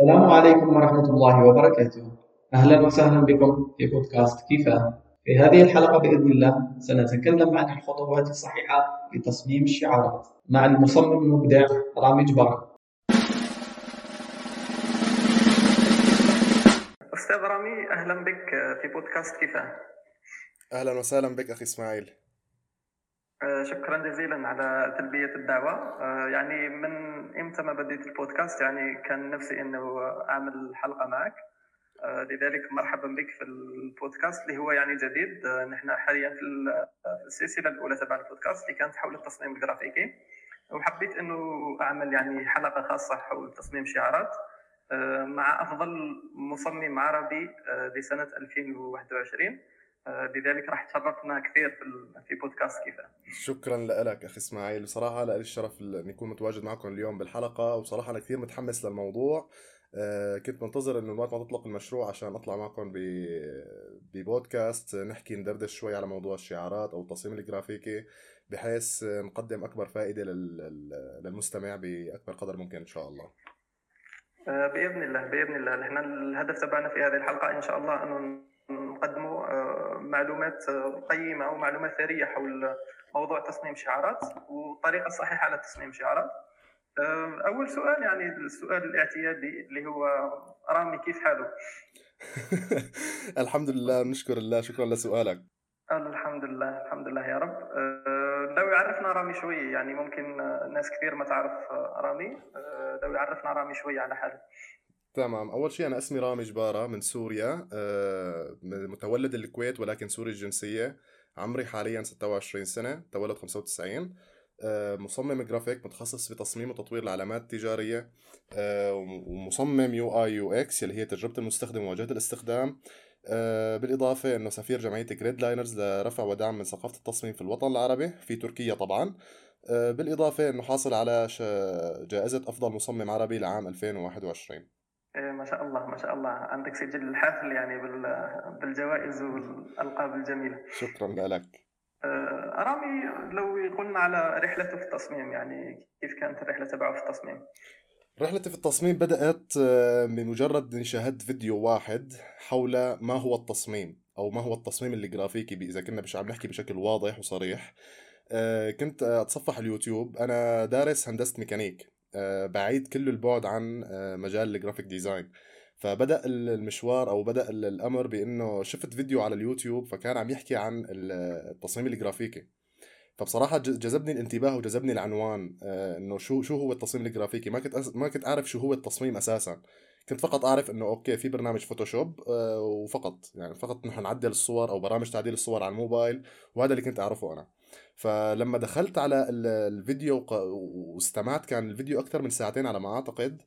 السلام عليكم ورحمة الله وبركاته. أهلا وسهلا بكم في بودكاست كيفاه في هذه الحلقة بإذن الله سنتكلم عن الخطوات الصحيحة لتصميم الشعارات مع المصمم المبدع رامي جبار أستاذ رامي أهلا بك في بودكاست كيفاه أهلا وسهلا بك أخي إسماعيل. آه، شكرا جزيلا على تلبية الدعوة. آه، يعني من إمتى ما بديت البودكاست؟ يعني كان نفسي أنه أعمل حلقة معك. آه، لذلك مرحبا بك في البودكاست اللي هو يعني جديد. نحن حاليا في السلسلة الأولى تبع البودكاست اللي كانت حول التصميم الجرافيكي. وحبيت أنه أعمل يعني حلقة خاصة حول تصميم شعارات مع أفضل مصمم عربي لسنة 2021 لذلك راح تشرفنا كثير في في بودكاست كيف شكرا لك أخي إسماعيل. بصراحه لي الشرف اني اكون متواجد معكم اليوم بالحلقة. وبصراحه أنا كثير متحمس للموضوع. آه، كنت منتظر إنه الوقت ما تطلق المشروع عشان أطلع معكم ببودكاست نحكي ندردش شوي على موضوع الشعارات أو التصميم الجرافيكي بحيث نقدم أكبر فائدة للمستمع بأكبر قدر ممكن إن شاء الله. آه، بإذن الله بإذن الله. نحن الهدف تبعنا في هذه الحلقة إن شاء الله انه نقدموا آه، معلومات آه، قيمة أو معلومات ثرية حول موضوع تصميم شعارات والطريقة الصحيحه لتصميم شعارات. آه، أول سؤال يعني السؤال الاعتيادي اللي هو رامي كيف حاله؟ الحمد لله نشكر الله شكرا لسؤالك. الحمد لله الحمد لله يا رب. لو يعرفنا رامي شوي يعني ممكن ناس كثير ما تعرف رامي. لو يعرفنا رامي شوي على حاله. تمام. أول شيء أنا اسمي رامي جبارة من سوريا. آه، متولد الكويت ولكن سوري الجنسية. عمري حاليا 26 سنة تولد 95 آه، مصمم جرافيك متخصص في تصميم وتطوير العلامات التجارية. آه، ومصمم UI UX اللي هي تجربة المستخدم وواجهة الاستخدام. بالإضافة إنه سفير جمعية جريد لاينرز لرفع ودعم من ثقافة التصميم في الوطن العربي في تركيا طبعا. بالإضافة إنه حاصل على جائزة أفضل مصمم عربي لعام 2021 إيه، ما شاء الله ما شاء الله. عندك سجل حافل يعني بالجوائز والألقاب الجميلة. شكرا لك. آه، رامي لو قلنا على رحلته في التصميم يعني كيف كانت الرحلة تبعه في التصميم؟ رحلتي في التصميم بدأت آه، بمجرد اني شاهدت فيديو واحد حول ما هو التصميم أو ما هو التصميم الجرافيكي إذا كنا مش عم نحكي بشكل واضح وصريح. آه، كنت أتصفح اليوتيوب. أنا دارس هندسة ميكانيك. آه، بعيد كل البعد عن آه، مجال ال graphic design فبدأ المشوار أو بدأ الأمر بإنه شفت فيديو على اليوتيوب فكان عم يحكي عن التصميم الجرافيكي فبصراحة جذبني الانتباه وجذبني العنوان آه، إنه شو شو هو التصميم الجرافيكي ما كنت ما كنت أعرف شو هو التصميم أساسا. كنت فقط أعرف إنه okay في برنامج فوتوشوب وفقط. يعني فقط نحن نعدل الصور أو برامج تعديل الصور على الموبايل وهذا اللي كنت أعرفه أنا. فلما دخلت على الفيديو واستمعت كان الفيديو أكثر من ساعتين على ما أعتقد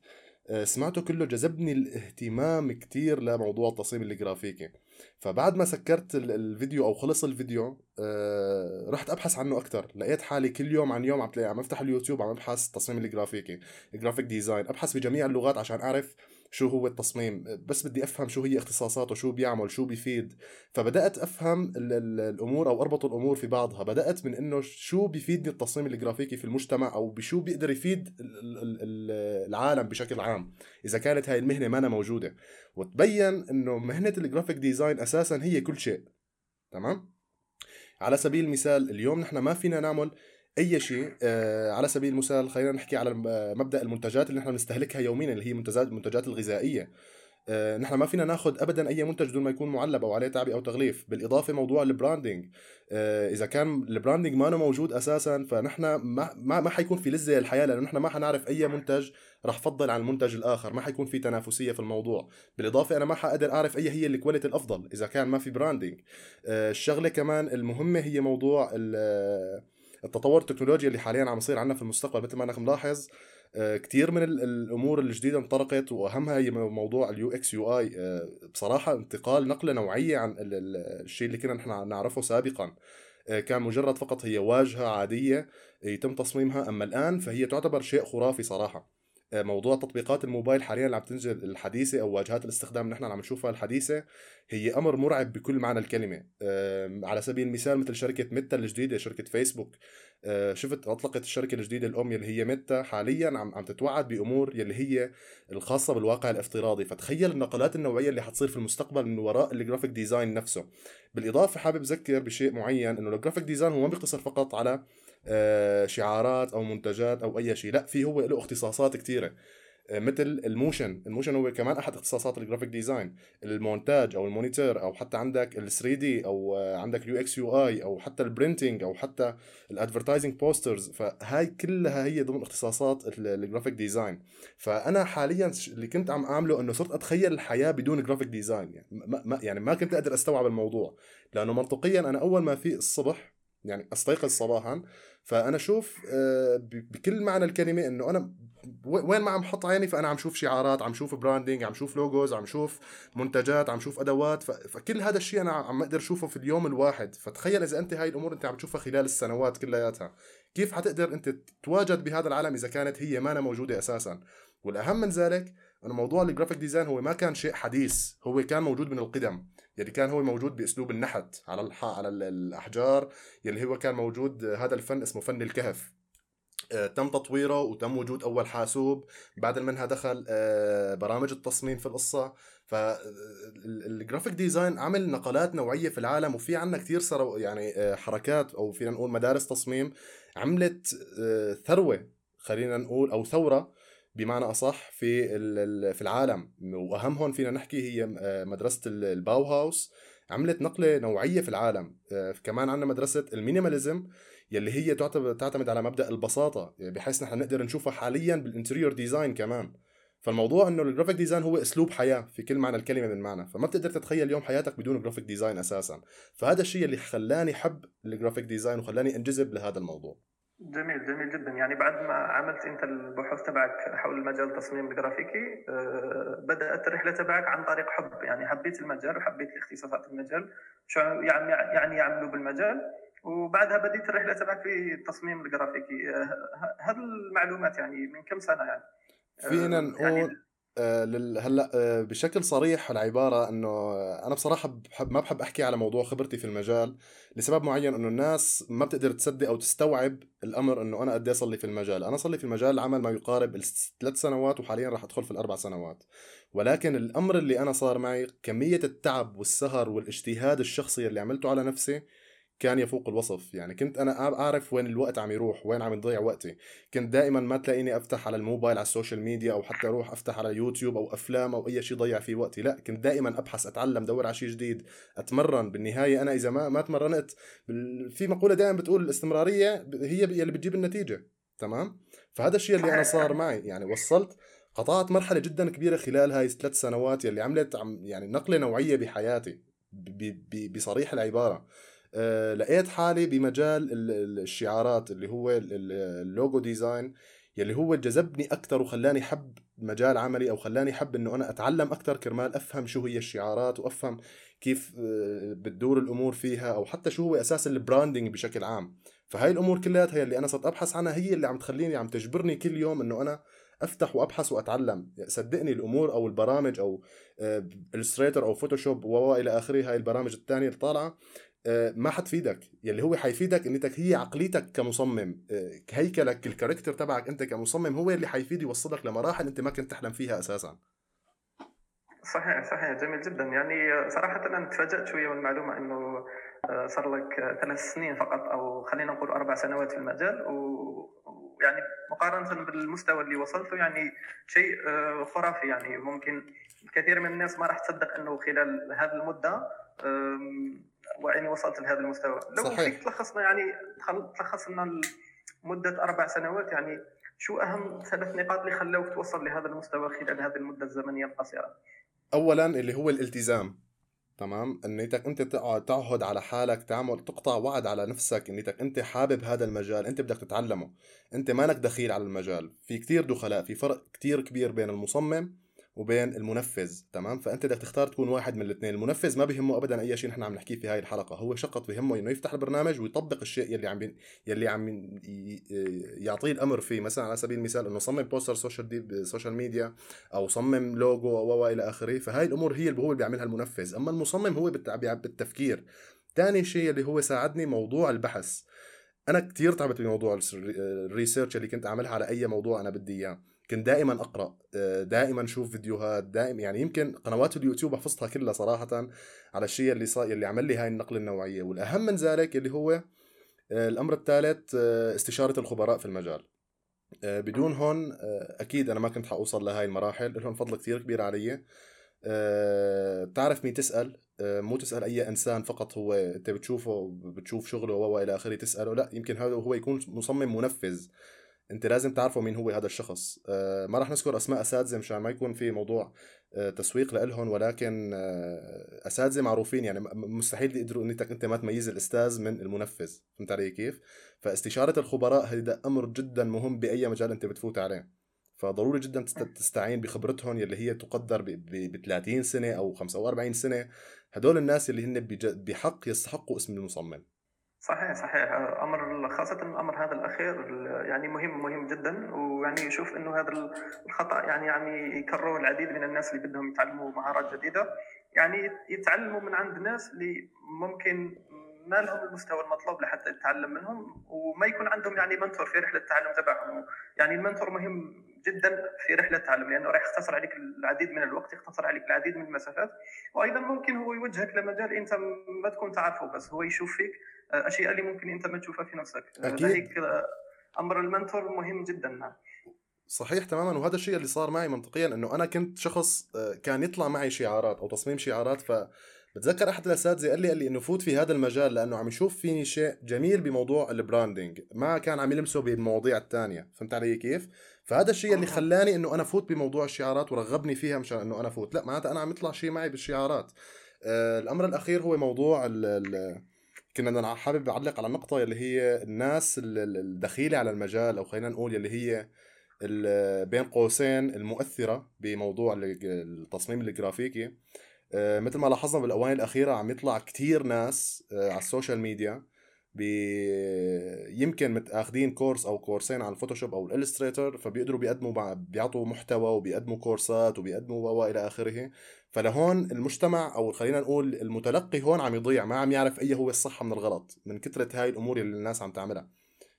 آه، سمعته كله جذبني الاهتمام كتير لموضوع التصميم الجرافيكي. فبعد ما سكرت الفيديو أو خلص الفيديو آه، رحت أبحث عنه أكثر لقيت حالي كل يوم عن يوم عم تلاقي عم أفتح اليوتيوب عم أبحث التصميم الجرافيكي ال graphic design أبحث بجميع اللغات عشان أعرف شو هو التصميم بس بدي أفهم شو هي اختصاصاته شو بيعمل شو بيفيد. فبدأت أفهم ال ال الأمور أو اربط الأمور في بعضها. بدأت من إنه شو بيفيدني التصميم الجرافيكي في المجتمع أو بشو بيقدر يفيد العالم بشكل عام إذا كانت هاي المهنة ما موجودة. وتبين إنه مهنة ال graphic design أساسا هي كل شيء تمام؟ على سبيل المثال اليوم نحن ما فينا نعمل أي شيء آه على سبيل المثال خلينا نحكي على مبدأ المنتجات اللي نحن بنستهلكها يوميا اللي هي منتجات المنتجات الغذائية. آه نحن ما فينا ناخذ ابدا أي منتج دون ما يكون معلب أو عليه تعبئه أو تغليف. بالإضافة موضوع ال branding آه إذا كان ال branding ما موجود أساسا فنحن ما ما, حيكون في لذة للحياة لأنه نحن ما حنعرف أي منتج رح نفضل عن المنتج الآخر. ما حيكون في تنافسية في الموضوع. بالإضافة أنا ما حقدر أعرف أي هي ال quality الأفضل إذا كان ما في branding آه الشغلة كمان المهمة هي موضوع التطور التكنولوجي اللي حاليا عم يصير عندنا في المستقبل مثل ما إنك ملاحظ آه، كثير من الأمور الجديده انطلقت وأهمها هي موضوع ال UX UI بصراحة انتقال نقلة نوعية عن الشيء اللي كنا نحن نعرفه سابقا. آه، كان مجرد فقط هي واجهة عادية يتم تصميمها أما الآن فهي تعتبر شيء خرافي صراحة. موضوع تطبيقات الموبايل حاليا اللي عم تنزل الحديثة أو واجهات الاستخدام اللي نحن عم نشوفها الحديثة هي أمر مرعب بكل معنى الكلمة. على سبيل المثال مثل شركة ميتا الجديدة شركة فيسبوك. آه، شفت أطلقت الشركة الجديدة الأم يلي هي ميتا حاليا عم عم تتوعد بأمور يلي هي الخاصة بالواقع الافتراضي. فتخيل النقلات النوعية اللي حتصير في المستقبل من وراء ال graphic design نفسه. بالإضافة حابب أذكر بشيء معين إنه ال graphic design هو ما بيقتصر فقط على شعارات أو منتجات أو أي شيء. لا في هو له اختصاصات كثيره آه، مثل ال motion. ال motion هو كمان أحد اختصاصات ال graphic design المونتاج أو ال monitor أو حتى عندك ال 3 D أو آه، عندك ال UX UI أو حتى ال printing أو حتى ال advertising posters فهاي كلها هي ضمن اختصاصات ال graphic design فأنا حاليا اللي كنت عم أعمله إنه صرت أتخيل الحياة بدون graphic design يعني ما يعني ما كنت أقدر أستوعب الموضوع. لأنه منطقيا أنا أول ما في الصبح يعني أستيقظ صباحا. فأنا أشوف آه، بكل معنى الكلمة إنه أنا وين ما عم حط عيني فأنا عم شوف شعارات عم شوف branding عم شوف logos عم شوف منتجات عم شوف أدوات. فكل هذا الشيء أنا عم أقدر أشوفه في اليوم الواحد. فتخيل إذا أنت هاي الأمور أنت عم تشوفها خلال السنوات كلياتها. كيف حتقدر أنت تتواجد بهذا العالم إذا كانت هي ما موجودة أساسا؟ والأهم من ذلك إنه موضوع ال graphic design هو ما كان شيء حديث. هو كان موجود من القدم. يعني كان هو موجود بأسلوب النحت على الح... على الأحجار يلي هو كان موجود هذا الفن اسمه فن الكهف. آه، تم تطويره وتم وجود أول حاسوب. بعد منها دخل آه، برامج التصميم في القصة. فال graphic design عمل نقلات نوعية في العالم وفي عنا كثير يعني آه، حركات أو فينا نقول مدارس تصميم عملت ثروة خلينا نقول أو ثورة بمعنى أصح في في العالم. واهمهم فينا نحكي هي مدرسة الباوهاوس. عملت نقلة نوعية في العالم. كمان عندنا مدرسة ال minimalism يلي هي تعتمد على مبدأ البساطة يعني بحيث نحن نقدر نشوفها حاليا بال interior design كمان. فالموضوع إنه ال graphic design هو أسلوب حياة في كل معنى الكلمة من معنى. فما بتقدر تتخيل اليوم حياتك بدون graphic design أساسا. فهذا الشيء اللي خلاني حب ال graphic design وخلاني أنجذب لهذا الموضوع. جميل جميل جدا. يعني بعد ما عملت أنت البحوث تبعك حول المجال التصميم الجرافيكي أه بدأت الرحلة تبعك عن طريق حب. يعني حبيت المجال وحبيت الاختصاصات المجال شو يعني يعني يعملوا بالمجال. وبعدها بديت الرحلة تبعك في التصميم الجرافيكي. أه هذه المعلومات يعني من كم سنة يعني؟ فينا أه نقول يعني آه هلأ آه بشكل صريح العباره إنه أنا بصراحة بحب ما بحب أحكي على موضوع خبرتي في المجال لسبب معين إنه الناس ما بتقدر تصدق أو تستوعب الأمر إنه أنا قد صار لي في المجال، أنا صار لي في المجال العمل ما يقارب الثلاث سنوات وحاليا راح أدخل في الأربع سنوات. ولكن الأمر اللي أنا صار معي كمية التعب والسهر والإجتهاد الشخصي اللي عملته على نفسي كان يفوق الوصف. يعني كنت أنا أعرف وين الوقت عم يروح وين عم يضيع وقتي. كنت دائما ما تلاقيني أفتح على الموبايل على ال social media أو حتى أروح أفتح على يوتيوب أو أفلام أو أي شيء ضيع فيه وقتي. لا كنت دائما أبحث أتعلم دور على شيء جديد أتمرن. بالنهاية أنا إذا ما ما تمرنت في مقولة دائما بتقول الاستمرارية هي اللي بتجيب النتيجة. تمام؟ فهذا الشيء اللي أنا صار معي. يعني وصلت قطعت مرحلة جدا كبيرة خلال هاي الثلاث سنوات يلي عملت عم يعني نقلة نوعية بحياتي بصريح العبارة. لقيت حالي بمجال الشعارات اللي هو ال logo design يلي هو جذبني أكثر وخلاني حب مجال عملي أو خلاني حب إنه أنا أتعلم أكثر كرمال أفهم شو هي الشعارات وأفهم كيف آه، بتدور الأمور فيها أو حتى شو هو أساس ال branding بشكل عام. فهاي الأمور كلها هي اللي أنا صرت أبحث عنها هي اللي عم تخليني عم تجبرني كل يوم إنه أنا أفتح وأبحث وأتعلم. صدقني الأمور أو البرامج أو Illustrator آه، أو Photoshop وإلى آخره هاي البرامج الثانية اللي طالعه آه، ما حتفيدك. يلي هو حيفيدك انك هي عقليتك كمصمم. آه، هيكلك ال character تبعك أنت كمصمم هو اللي حيفيد يوصلك لمراحل أنت ما كنت تحلم فيها أساسا. صحيح صحيح. جميل جدا. يعني صراحة أنا تفاجأت شوية من المعلومة أنه آه، صار لك ثلاث سنين فقط أو خلينا نقول أربع سنوات في المجال. ويعني مقارنة بالمستوى اللي وصلته يعني شيء خرافي. يعني ممكن كثير من الناس ما راح تصدق أنه خلال هذه المدة واني وصلت لهذا المستوى. لو صحيح. فيك تلخصنا يعني تلخص لنا مده أربع سنوات يعني شو أهم ثلاث نقاط اللي خلوك توصل لهذا المستوى خلال هذه المدة الزمنية القصيرة؟ اولا اللي هو الالتزام تمام؟ انك انت تقعد تعهد على حالك تعمل تقطع وعد على نفسك انك انت حابب هذا المجال إنت بدك تتعلمه. إنت مانك دخيل على المجال. في كتير دخلاء في فرق كتير كبير بين المصمم وبين المنفذ تمام؟ فأنت بدك تختار تكون واحد من الاثنين. المنفذ ما بيهمه ابدا أي شيء نحن عم نحكيه في هاي الحلقة. هو فقط بيهمه إنه يفتح البرنامج ويطبق الشيء يلي عم بي... يلي عم يعطيه الأمر فيه. مثلا على سبيل المثال إنه صمم poster social دي... social media أو صمم لوجو أو إلى آخره فهاي الأمور هي اللي هو اللي بيعملها المنفذ. أما المصمم هو بالتفكير. ثاني شيء اللي هو ساعدني موضوع البحث. أنا كثير تعبت بموضوع الريسيرش اللي كنت أعملها على أي موضوع أنا بدي إياه. كنت دائما أقرأ آه، دائما أشوف فيديوهات دائما يعني يمكن قنوات اليوتيوب حفظتها كلها صراحة على الشيء اللي صار اللي عمل لي هاي النقلة النوعية. والأهم من ذلك اللي هو آه، الأمر الثالث آه، استشارة الخبراء في المجال. بدون هون أكيد أنا ما كنت حوصل لهاي المراحل لهم فضل كثير كبير علي. تعرف مين تسأل؟ مو تسأل أي إنسان فقط هو أنت بتشوفه بتشوف شغله والى آخره تسأله لا يمكن هذا هو يكون مصمم منفذ. انت لازم تعرفوا مين هو هذا الشخص. آه، ما راح نذكر أسماء أساتذة مشان ما يكون في موضوع آه، تسويق لهم ولكن آه، أساتذة معروفين يعني مستحيل يقدروا انك أنت ما تميز الأستاذ من المنفذ. فهمت علي كيف؟ فاستشارة الخبراء هذا أمر جدا مهم بأي مجال أنت بتفوت عليه. فضروري جدا تستعين بخبرتهم يلي هي تقدر ب 30 سنة أو 45 سنة. هدول الناس اللي هن بحق يستحقوا اسم المصمم. صحيح صحيح. أمر خاصة الأمر هذا الأخير يعني مهم مهم جدا. ويعني يشوف إنه هذا الخطأ يعني يعني يكرره العديد من الناس اللي بدهم يتعلموا مهارات جديدة. يعني يتعلموا من عند ناس اللي ممكن ما لهم المستوى المطلوب لحتى يتعلم منهم وما يكون عندهم يعني منتور في رحلة التعلم تبعهم. يعني ال mentor مهم جدا في رحلة التعلم لأنه راح يختصر عليك العديد من الوقت يختصر عليك العديد من المسافات. وأيضا ممكن هو يوجهك لمجال أنت ما تكون تعرفه بس هو يشوف فيك اشياء اللي ممكن أنت ما تشوفها في نفسك. أكيد. أمر ال mentor مهم جدا صحيح تماما. وهذا الشيء اللي صار معي منطقيا إنه أنا كنت شخص آه، كان يطلع معي شعارات أو تصميم شعارات ف بتذكر أحد الأساتذة قال لي قال لي انه فوت في هذا المجال لأنه عم يشوف فيني شيء جميل بموضوع ال branding ما كان عم يلمسه بالمواضيع الثانية فهمت علي كيف؟ فهذا الشيء اللي خلاني إنه أنا فوت بموضوع الشعارات ورغبني فيها مشان إنه أنا فوت لا معناتها أنا عم يطلع شيء معي بالشعارات. آه الأمر الأخير هو موضوع ال ال كنا أنا حابب أعلق على النقطه اللي هي الناس الدخيلة على المجال أو خلينا نقول اللي هي بين قوسين المؤثرة بموضوع التصميم الجرافيكي. آه، مثل ما لاحظنا بالاوان الأخيرة عم يطلع كتير ناس آه، على ال social media بي يمكن متاخذين course أو كورسين على ال Photoshop أو ال Illustrator فبيقدروا بيقدموا بيعطوا محتوى وبيقدموا كورسات وبيقدموا والى آخره. فلهون المجتمع أو خلينا نقول المتلقي هون عم يضيع ما عم يعرف أي هو الصح من الغلط من كثره هاي الأمور اللي الناس عم تعملها.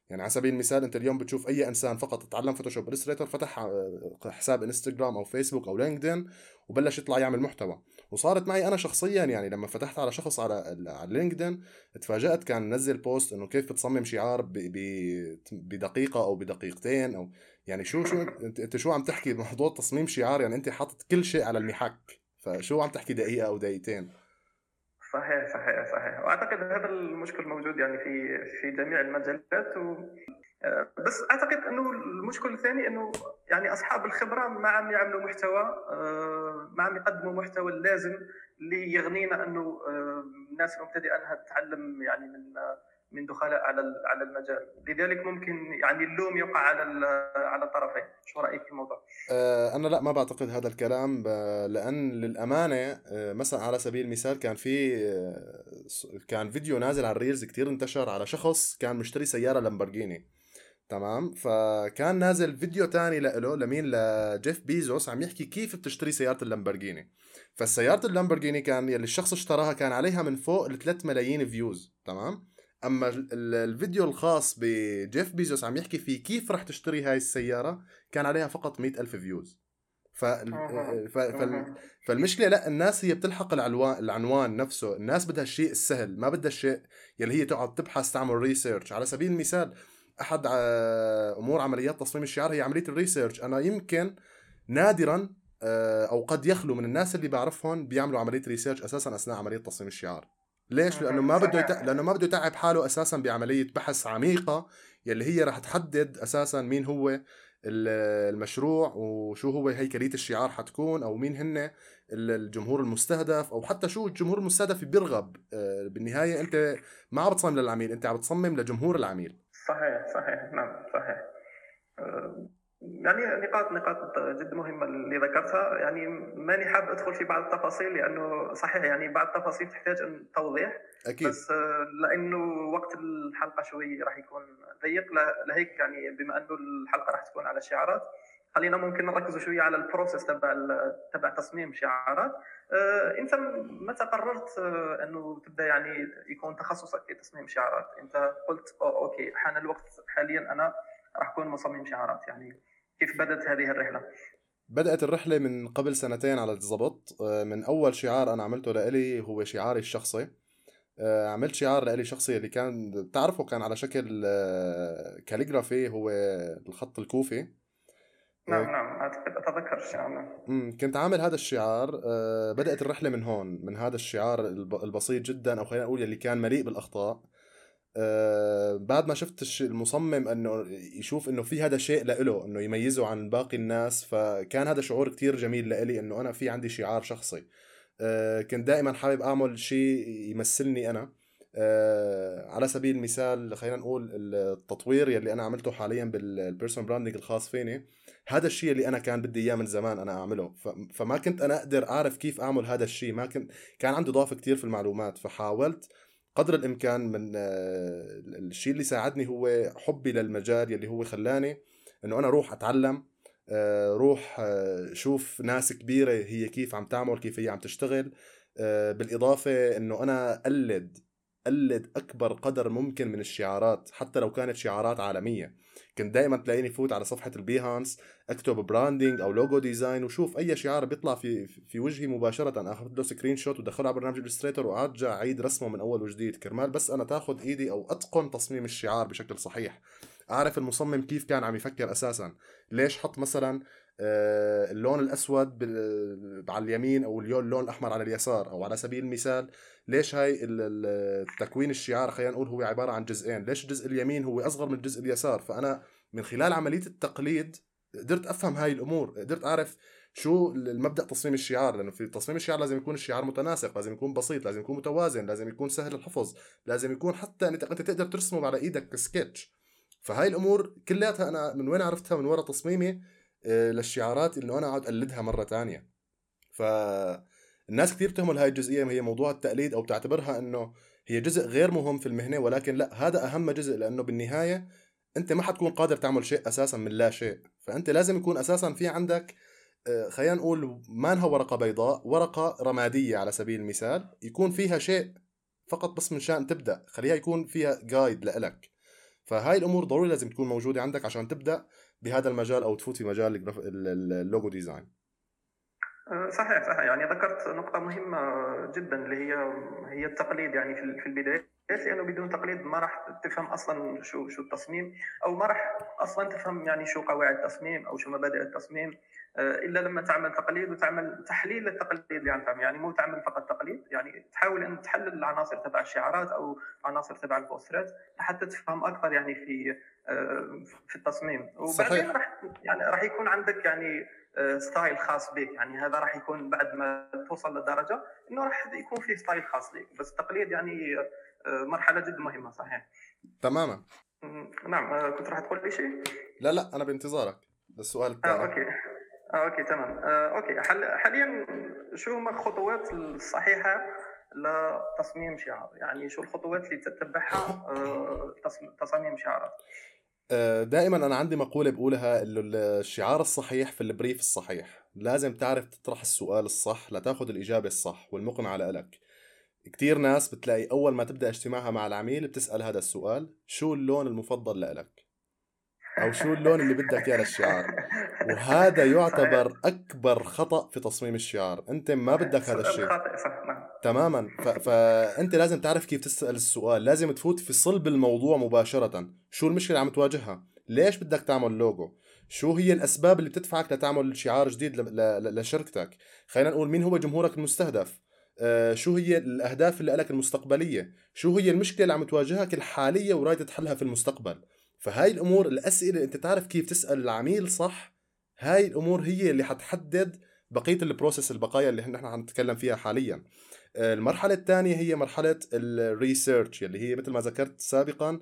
يعني على سبيل المثال أنت اليوم بتشوف أي إنسان فقط تعلم Photoshop Illustrator فتح آه، حساب انستغرام أو فيسبوك أو LinkedIn وبلش يطلع يعمل محتوى. وصارت معي أنا شخصيا يعني لما فتحت على شخص على على LinkedIn تفاجات كان نزل بوست إنه كيف بتصمم شعار بدقيقة أو بدقيقتين أو يعني شو شو أنت شو عم تحكي بموضوع تصميم شعار؟ يعني أنت حاطط كل شيء على المحك. فشو عم تحكي دقيقة أو دقيقتين؟ صحيح صحيح صحيح. وأعتقد هذا المشكل موجود يعني في في جميع المجالات و آه، بس أعتقد أنه المشكل الثاني أنه يعني أصحاب الخبرة ما عم يعملوا محتوى آه، ما عم يقدموا محتوى اللازم اللي يغنينا أنه آه، الناس المبتدئة أنها تتعلم يعني من من دخلاء على على المجال. لذلك ممكن يعني اللوم يقع على على الطرفين شو رأيك في الموضوع؟ آه، أنا لا ما بعتقد هذا الكلام لأن للأمانة آه، مثلا على سبيل المثال كان في آه، كان فيديو نازل على ال reels كتير انتشر على شخص كان مشتري سيارة لامبرجيني تمام؟ فكان نازل فيديو تاني له لمين؟ لجيف بيزوس عم يحكي كيف بتشتري سيارة اللامبرجيني فالسيارة اللامبرجيني كان يلي الشخص اشتراها كان عليها من فوق ل 3 ملايين views تمام؟ أما الفيديو الخاص بجيف بيزوس عم يحكي فيه كيف رح تشتري هاي السيارة كان عليها فقط مئة ألف views ف... ف... فالمشكلة لا الناس هي بتلحق العنوان العنوان نفسه الناس بدها الشيء السهل ما بدها الشيء يلي هي تقعد تبحث تعمل research على سبيل المثال أحد أمور عمليات تصميم الشعار هي عملية ال research أنا يمكن نادرا آه، أو قد يخلو من الناس اللي بعرفهم بيعملوا عملية ريسيرش أساسا أثناء عملية تصميم الشعار. ليش؟ لأنه ما بده يتع... لأنه ما بده يتعب حاله أساسا بعملية بحث عميقة يلي هي رح تحدد أساسا مين هو المشروع وشو هو هيكليه الشعار حتكون أو مين هن الجمهور المستهدف أو حتى شو الجمهور المستهدف بيرغب. آه، بالنهاية أنت ما عم بتصمم للعميل أنت عم بتصمم لجمهور العميل. صحيح صحيح نعم صحيح. آه، يعني نقاط نقاط جد مهمة اللي ذكرتها يعني ماني حاب أدخل في بعض التفاصيل لأنه صحيح يعني بعض التفاصيل تحتاج أن توضيح. أكيد. بس آه، لأنه وقت الحلقة شوي راح يكون ضيق. لهيك يعني بما أنه الحلقة راح تكون على الشعارات خلينا ممكن نركز شوية على ال process تبع تبع تصميم شعارات. آه، أنت متى قررت آه، أنه تبدأ يعني يكون تخصصك في تصميم شعارات؟ أنت قلت okay حان الوقت حاليا أنا راح أكون مصمم شعارات. يعني كيف بدأت هذه الرحلة؟ بدأت الرحلة من قبل سنتين على الضبط. آه، من أول شعار أنا عملته لإلي هو شعاري الشخصي. آه، عملت شعار لإلي شخصي اللي كان بتعرفه كان على شكل كاليغرافي هو الخط الكوفي. نعم نعم أتذكر الشعار نعم. كنت عامل هذا الشعار. آه، بدأت الرحلة من هون من هذا الشعار الب- البسيط جدا أو خلينا نقول اللي كان مليء بالأخطاء. آه، بعد ما شفت المصمم إنه يشوف إنه في هذا شيء لإله إنه يميزه عن باقي الناس فكان هذا شعور كتير جميل لإلي إنه أنا في عندي شعار شخصي. آه، كنت دائما حابب أعمل شيء يمثلني أنا. آه، على سبيل المثال خلينا نقول التطوير يلي أنا عملته حاليا بال personal branding الخاص فيني هذا الشيء اللي أنا كان بدي إياه من زمان أنا أعمله. فما كنت أنا أقدر أعرف كيف أعمل هذا الشيء ما كنت كان عندي ضعف كتير في المعلومات فحاولت قدر الإمكان من آه، الشيء اللي ساعدني هو حبي للمجال يلي هو خلاني إنه أنا روح أتعلم آه، روح آه، شوف ناس كبيرة هي كيف عم تعمل كيف هي عم تشتغل بالإضافة إنه أنا أقلد قلد أكبر قدر ممكن من الشعارات حتى لو كانت شعارات عالمية. كنت دائما تلاقيني فوت على صفحة البيهانس اكتب branding أو logo design وشوف أي شعار بيطلع في في وجهي مباشرة. اخذ له screenshot وادخله على برنامج Illustrator وارجع أعيد رسمه من أول وجديد. كرمال بس أنا تاخذ إيدي أو أتقن تصميم الشعار بشكل صحيح. أعرف المصمم كيف كان عم يفكر أساسا. ليش حط مثلا اللون الأسود على اليمين أو اللون الأحمر على اليسار أو على سبيل المثال ليش هاي تكوين الشعار خلينا نقول هو عبارة عن جزئين؟ ليش الجزء اليمين هو أصغر من الجزء اليسار؟ فأنا من خلال عملية التقليد قدرت أفهم هاي الأمور قدرت أعرف شو المبدأ تصميم الشعار لأنه في تصميم الشعار لازم يكون الشعار متناسق لازم يكون بسيط لازم يكون متوازن لازم يكون سهل الحفظ لازم يكون حتى أنت تقدر ترسمه على إيدك كسكتش فهاي الأمور كلياتها أنا من وين عرفتها؟ من وراء تصميمي آه، للشعارات انه أنا اقعد أقلدها مرة تانية. فالناس كثير بتهمل هاي الجزئية هي موضوع التقليد أو بتعتبرها إنه هي جزء غير مهم في المهنة ولكن لأ هذا أهم جزء لأنه بالنهاية أنت ما حتكون قادر تعمل شيء أساسا من لا شيء. فأنت لازم يكون أساسا في عندك آه، خلينا نقول ما انها ورقة بيضاء ورقة رمادية على سبيل المثال يكون فيها شيء فقط بس من شأن تبدأ خليها يكون فيها guide لإلك. فهاي الأمور ضروري لازم تكون موجودة عندك عشان تبدأ. بهذا المجال أو تفوت في مجال ال logo design؟ آه، صحيح صحيح. يعني ذكرت نقطة مهمة جدا اللي هي هي التقليد. يعني في البداية لأنه بدون تقليد ما راح تفهم أصلا شو شو التصميم أو ما راح أصلا تفهم يعني شو قواعد التصميم أو شو مبادئ التصميم. آه، إلا لما تعمل تقليد وتعمل تحليل للتقليد اللي عم تعمل يعني مو تعمل فقط تقليد يعني تحاول أن تحلل العناصر تبع الشعارات أو عناصر تبع البوسترات لحتى تفهم أكثر يعني في آه، في التصميم. وبعدين صحيح. راح يعني راح يكون عندك يعني آه، style خاص بك يعني هذا راح يكون بعد ما توصل لدرجة إنه راح يكون فيه style خاص لك بس التقليد يعني آه، مرحلة جدا مهمة صحيح. تماما. نعم آه، كنت راح تقول لي شيء؟ لا لا أنا بانتظارك. للسؤال آه الثاني أوكي. آه أوكي تمام. آه أوكي. حل... حاليا شو هم الخطوات الصحيحة لتصميم شعار يعني شو الخطوات اللي تتبعها آه تص- تصاميم شعارات آه، دائما أنا عندي مقولة بقولها إنه الشعار الصحيح في البريف الصحيح. لازم تعرف تطرح السؤال الصح لتاخذ الإجابة الصح والمقنعة لإلك. كتير ناس بتلاقي أول ما تبدأ اجتماعها مع العميل بتسأل هذا السؤال شو اللون المفضل لإلك؟ أو شو اللون اللي بدك إياه للشعار وهذا يعتبر أكبر خطأ في تصميم الشعار أنت ما بدك هذا الشيء. نعم. تماما. ف... فانت لازم تعرف كيف تسأل السؤال. لازم تفوت في صلب الموضوع مباشرة. شو المشكلة اللي عم تواجهها؟ ليش بدك تعمل لوجو؟ شو هي الأسباب اللي بتدفعك لتعمل شعار جديد ل... ل... لشركتك؟ خلينا نقول مين هو جمهورك المستهدف؟ شو هي الأهداف اللي لك المستقبلية؟ شو هي المشكلة اللي عم تواجهك الحالية ورايد تحلها في المستقبل؟ فهاي الأمور الأسئلة اللي أنت تعرف كيف تسأل العميل صح هاي الأمور هي اللي حتحدد بقية ال process البقايا اللي نحن عم نتكلم فيها حاليا. المرحلة الثانية هي مرحلة ال research اللي هي مثل ما ذكرت سابقا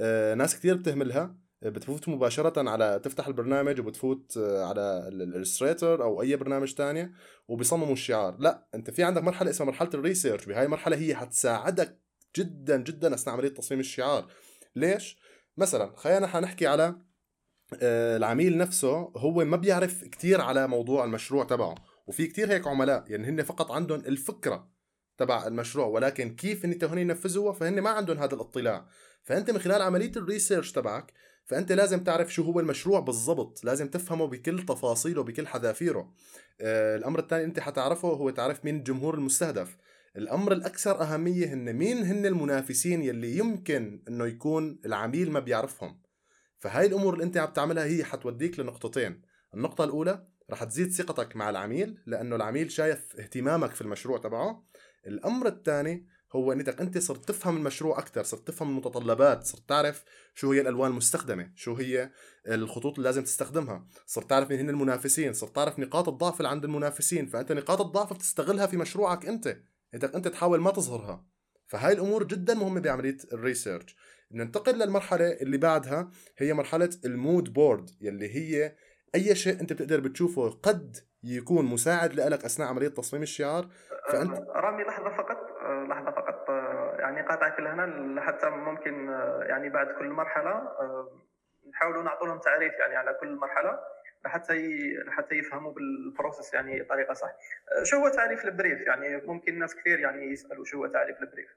آه، ناس كثير بتهملها. بتفوت مباشرة على تفتح البرنامج وبتفوت على ال Illustrator أو أي برنامج تاني وبيصمموا الشعار. لا أنت في عندك مرحلة اسمها مرحلة ال research بهاي المرحلة هي حتساعدك جدا جدا اثناء عملية تصميم الشعار. ليش؟ مثلا خلينا حنحكي على آه، العميل نفسه هو ما بيعرف كتير على موضوع المشروع تبعه. وفي كتير هيك عملاء يعني هن فقط عندهم الفكرة تبع المشروع ولكن كيف انت هون ينفذوها؟ فهن ما عندهم هذا الاطلاع. فأنت من خلال عملية الريسيرش تبعك فأنت لازم تعرف شو هو المشروع بالضبط. لازم تفهمه بكل تفاصيله بكل حذافيره. آه الأمر الثاني أنت حتعرفه هو تعرف مين الجمهور المستهدف. الأمر الأكثر أهمية هن مين هن المنافسين يلي يمكن إنه يكون العميل ما بيعرفهم. فهاي الأمور اللي أنت عم تعملها هي حتوديك لنقطتين. النقطة الأولى رح تزيد ثقتك مع العميل لأنه العميل شايف اهتمامك في المشروع تبعه. الأمر الثاني هو انك أنت صرت تفهم المشروع أكثر صرت تفهم المتطلبات صرت تعرف شو هي الألوان المستخدمة شو هي الخطوط اللي لازم تستخدمها صرت تعرف مين هن المنافسين صرت تعرف نقاط الضعف اللي عند المنافسين فأنت نقاط الضعف بتستغلها في مشروعك أنت. انت أنت تحاول ما تظهرها. فهاي الأمور جدا مهمة بعملية ال research. ننتقل للمرحلة اللي بعدها هي مرحلة ال mood board يلي هي أي شيء أنت بتقدر بتشوفه قد يكون مساعد لك أثناء عملية تصميم الشعار فانت أه، رامي لحظة فقط. أه، لحظة فقط. أه، يعني قاطعك لهنا حتى ممكن يعني بعد كل مرحلة نحاولوا نعطوا لهم تعريف يعني على كل مرحلة لحتى لحتى يفهموا بال process يعني طريقه صح. شو هو تعريف ال brief؟ يعني ممكن ناس كثير يعني يسألوا شو هو تعريف ال brief.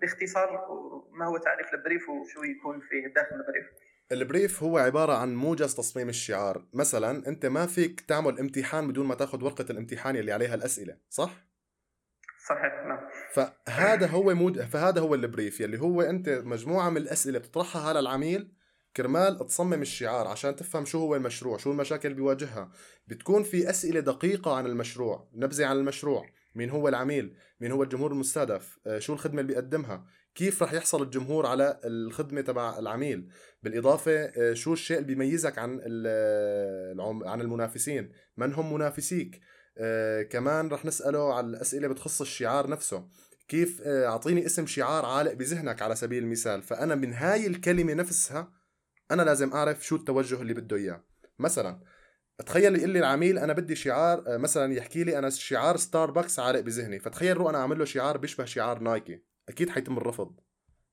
باختصار ما هو تعريف ال brief وشو يكون فيه داخل البريف؟ البريف هو عبارة عن موجز تصميم الشعار. مثلا أنت ما فيك تعمل امتحان بدون ما تاخذ ورقة الامتحان اللي عليها الأسئلة صح؟ صحيح نعم. فهذا هو mood فهذا هو ال brief يلي هو أنت مجموعة من الأسئلة بتطرحها على العميل كرمال تصمم الشعار عشان تفهم شو هو المشروع شو المشاكل اللي بيواجهها. بتكون في أسئلة دقيقة عن المشروع نبذة عن المشروع مين هو العميل مين هو الجمهور المستهدف آه، شو الخدمة اللي بيقدمها كيف رح يحصل الجمهور على الخدمة تبع العميل. بالإضافة آه، شو الشيء اللي بيميزك عن عن المنافسين من هم منافسيك. آه، كمان رح نسأله على الأسئلة بتخص الشعار نفسه. كيف أعطيني اسم شعار عالق بذهنك على سبيل المثال فأنا من هاي الكلمة نفسها أنا لازم أعرف شو التوجه اللي بده إياه. مثلا تخيل يقول لي العميل أنا بدي شعار آه، مثلا يحكي لي أنا شعار ستاربكس عالق بذهني فتخيل رو أنا أعمل له شعار بيشبه شعار نايكي. أكيد حيتم الرفض.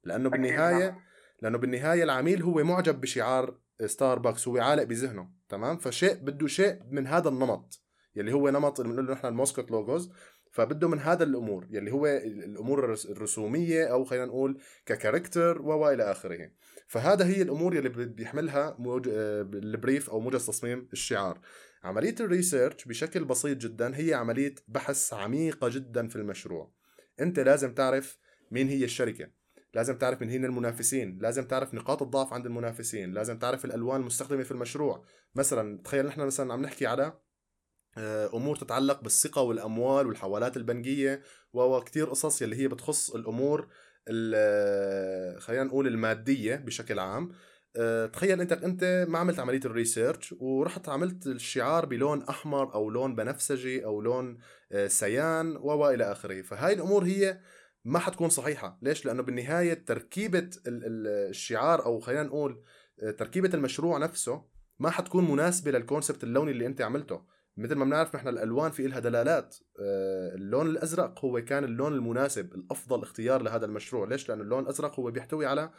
لأنه بالنهاية. لأنه بالنهاية العميل هو معجب بشعار ستاربكس هو عالق بذهنه تمام؟ فشيء بده شيء من هذا النمط. يلي هو نمط اللي بنقول له نحن ال mascot logos فبده من هذا الأمور يلي هو الأمور الرسومية أو خلينا نقول ك character وإلى آخره. فهذا هي الأمور يلي بيحملها موج... ال brief أو موجز تصميم الشعار. عملية ال research بشكل بسيط جدا هي عملية بحث عميقة جدا في المشروع. أنت لازم تعرف مين هي الشركة. لازم تعرف مين هن المنافسين. لازم تعرف نقاط الضعف عند المنافسين. لازم تعرف الألوان المستخدمة في المشروع. مثلا تخيل نحن مثلا عم نحكي على آه، أمور تتعلق بالثقة والأموال والحوالات البنكية وكثير قصص يلي هي بتخص الأمور خلينا نقول المادية بشكل عام. آه، تخيل أنت أنت ما عملت عملية ال research ورحت عملت الشعار بلون أحمر أو لون بنفسجي أو لون آه، cyan والى آخره. فهاي الأمور هي ما حتكون صحيحة. ليش؟ لأنه بالنهاية تركيبة الشعار أو خلينا نقول تركيبة المشروع نفسه ما حتكون مناسبة لل concept اللوني اللي أنت عملته. مثل ما بنعرف نحن الألوان في لها دلالات. آه، اللون الأزرق هو كان اللون المناسب الأفضل اختيار لهذا المشروع. ليش؟ لأنه اللون الأزرق هو بيحتوي على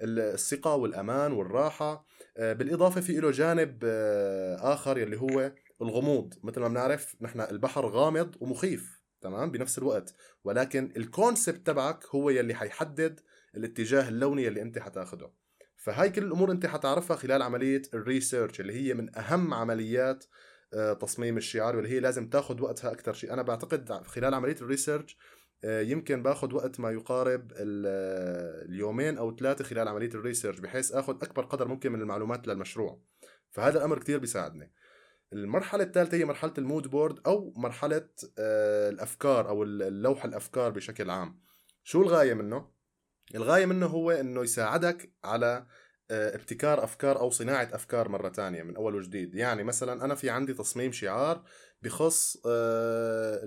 الثقة والأمان والراحة. آه، بالإضافة في له جانب آه، آخر يلي هو الغموض. مثل ما بنعرف نحن البحر غامض ومخيف تمام؟ بنفس الوقت. ولكن ال concept تبعك هو يلي حيحدد الاتجاه اللوني اللي أنت حتاخده. فهاي كل الأمور أنت حتعرفها خلال عملية ال research اللي هي من أهم عمليات تصميم الشعار واللي هي لازم تاخذ وقتها أكثر شيء. أنا بعتقد خلال عملية ال research آه، يمكن باخذ وقت ما يقارب آه، اليومين أو ثلاثة خلال عملية ال research بحيث اخذ أكبر قدر ممكن من المعلومات للمشروع. فهذا الأمر كثير بيساعدني. المرحلة الثالثة هي مرحلة ال mood board أو مرحلة الأفكار أو اللوح الأفكار بشكل عام. شو الغاية منه؟ الغاية منه هو أنه يساعدك على آه، ابتكار أفكار أو صناعة أفكار مرة تانية من أول وجديد. يعني مثلا أنا في عندي تصميم شعار بخص آه،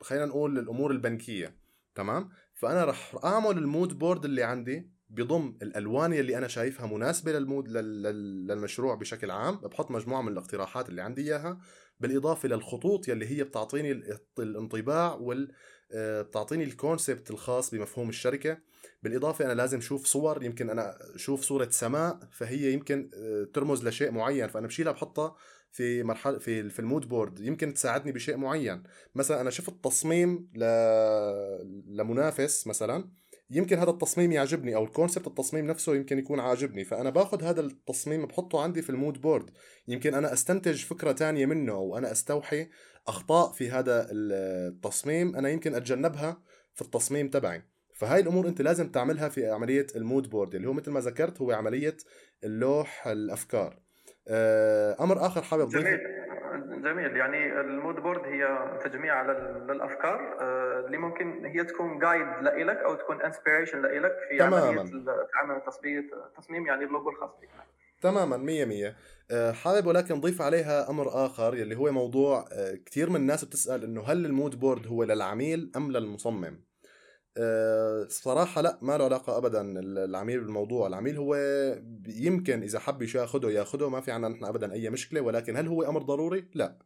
خلينا نقول الأمور البنكية تمام؟ فأنا رح أعمل ال mood board اللي عندي بضم الألوان اللي أنا شايفها مناسبة للمود للمشروع بشكل عام بحط مجموعة من الاقتراحات اللي عندي إياها بالإضافة للخطوط يلي هي بتعطيني الانطباع وال آه، بتعطيني ال concept الخاص بمفهوم الشركة. بالإضافة أنا لازم أشوف صور يمكن أنا أشوف صورة سماء فهي يمكن آه، ترمز لشيء معين فأنا بشيلها بحطها في مرحلة في في ال mood board يمكن تساعدني بشيء معين. مثلا أنا شفت تصميم ل... لمنافس مثلا يمكن هذا التصميم يعجبني أو ال concept التصميم نفسه يمكن يكون عاجبني فأنا باخذ هذا التصميم بحطه عندي في ال mood board يمكن أنا أستنتج فكرة تانية منه أو أنا أستوحي أخطاء في هذا التصميم أنا يمكن أتجنبها في التصميم تبعي. فهاي الأمور أنت لازم تعملها في عملية ال mood board اللي هو مثل ما ذكرت هو عملية اللوح الأفكار. آه، أمر آخر حابب جميل. جميل. يعني ال mood board هي تجميع للأفكار آه، اللي ممكن هي تكون guide لإلك أو تكون inspiration لإلك في تماما. عمليه عمل تصميم تصميم يعني اللوجو الخاص بك. تماما مية مية. آه، حابب ولكن نضيف عليها أمر آخر يلي هو موضوع كثير من الناس بتسأل إنه هل ال mood board هو للعميل أم للمصمم؟ آه، صراحة لا ما له علاقة أبدا العميل بالموضوع. العميل هو يمكن إذا حب ياخده ياخده ما في عنا نحن أبدا أي مشكلة ولكن هل هو أمر ضروري؟ لا.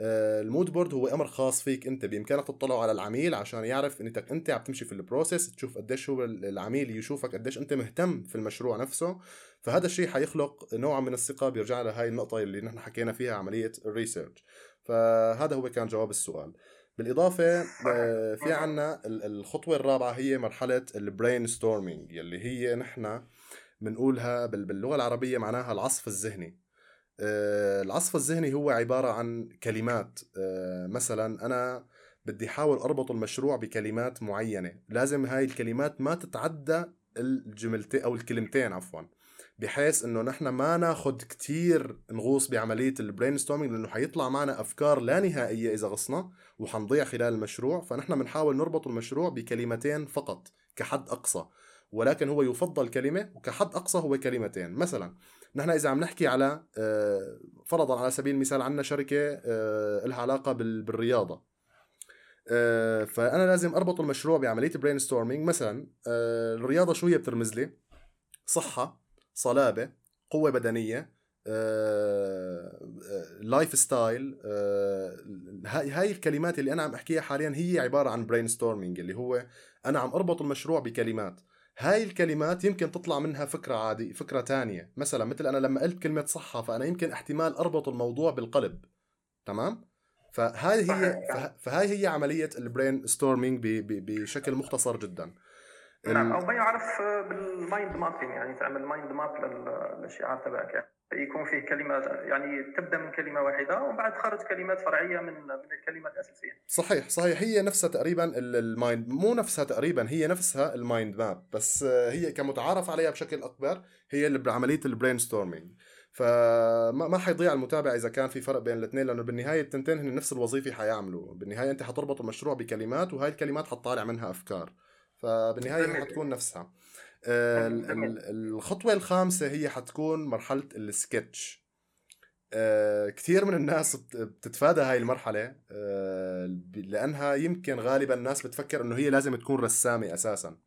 آه، ال mood board هو أمر خاص فيك أنت بإمكانك تطلع على العميل عشان يعرف إنك أنت عم تمشي في ال process تشوف قديش هو العميل يشوفك قديش أنت مهتم في المشروع نفسه. فهذا الشيء حيخلق نوع من الثقة بيرجع لهي النقطة اللي نحن حكينا فيها عملية ال research. فهذا هو كان جواب السؤال. بالإضافة آه، في عنا الخطوة الرابعة هي مرحلة ال brainstorming يلي هي نحن بنقولها باللغة العربية معناها العصف الذهني. آه، العصف الذهني هو عبارة عن كلمات. آه، مثلا أنا بدي أحاول أربط المشروع بكلمات معينة. لازم هاي الكلمات ما تتعدى الجملتين أو الكلمتين عفوا. بحيث إنه نحن ما ناخذ كتير نغوص بعملية ال brainstorming لأنه حيطلع معنا أفكار لا نهائية إذا غصنا وحنضيع خلال المشروع. فنحن بنحاول نربط المشروع بكلمتين فقط كحد أقصى. ولكن هو يفضل كلمة وكحد أقصى هو كلمتين. مثلا نحن إذا عم نحكي على آه، فرضا على سبيل المثال عندنا شركة آه، لها علاقة بالرياضة. آه، فأنا لازم أربط المشروع بعملية brainstorming مثلا الرياضة شو هي بترمز لي. صحة صلابة قوة بدنية life آه، style آه، هاي هاي الكلمات اللي أنا عم أحكيها حاليا هي عبارة عن brainstorming اللي هو أنا عم أربط المشروع بكلمات. هاي الكلمات يمكن تطلع منها فكرة عادي فكرة تانية. مثلا مثل أنا لما قلت كلمة صحة فأنا يمكن احتمال أربط الموضوع بالقلب. تمام؟ فهاي هي فهاي هي عملية ال brainstorming بشكل مختصر جدا. نعم أو ما يعرف بال mind mapping يعني تعمل mind map للشعار تبعك. يعني يكون فيه كلمة يعني تبدأ من كلمة واحدة ومن بعد تخرج كلمات فرعية من من الكلمة الأساسية. صحيح صحيح. هي نفسها تقريبا ال mind مو نفسها تقريبا هي نفسها ال mind map بس هي كمتعارف عليها بشكل أكبر هي اللي بعمليه ال brainstorming فما ما حيضيع المتابع إذا كان في فرق بين الاثنين لأنه بالنهاية التنتين هن نفس الوظيفة حيعملوا. بالنهاية أنت حتربط المشروع بكلمات وهاي الكلمات حتطالع منها أفكار. فبالنهاية حتكون نفسها. الخطوة الخامسة هي حتكون مرحلة السكتش. آه، كثير من الناس بتتفادى هاي المرحلة. آه، لأنها يمكن غالبا الناس بتفكر إنه هي لازم تكون رسامة أساسا.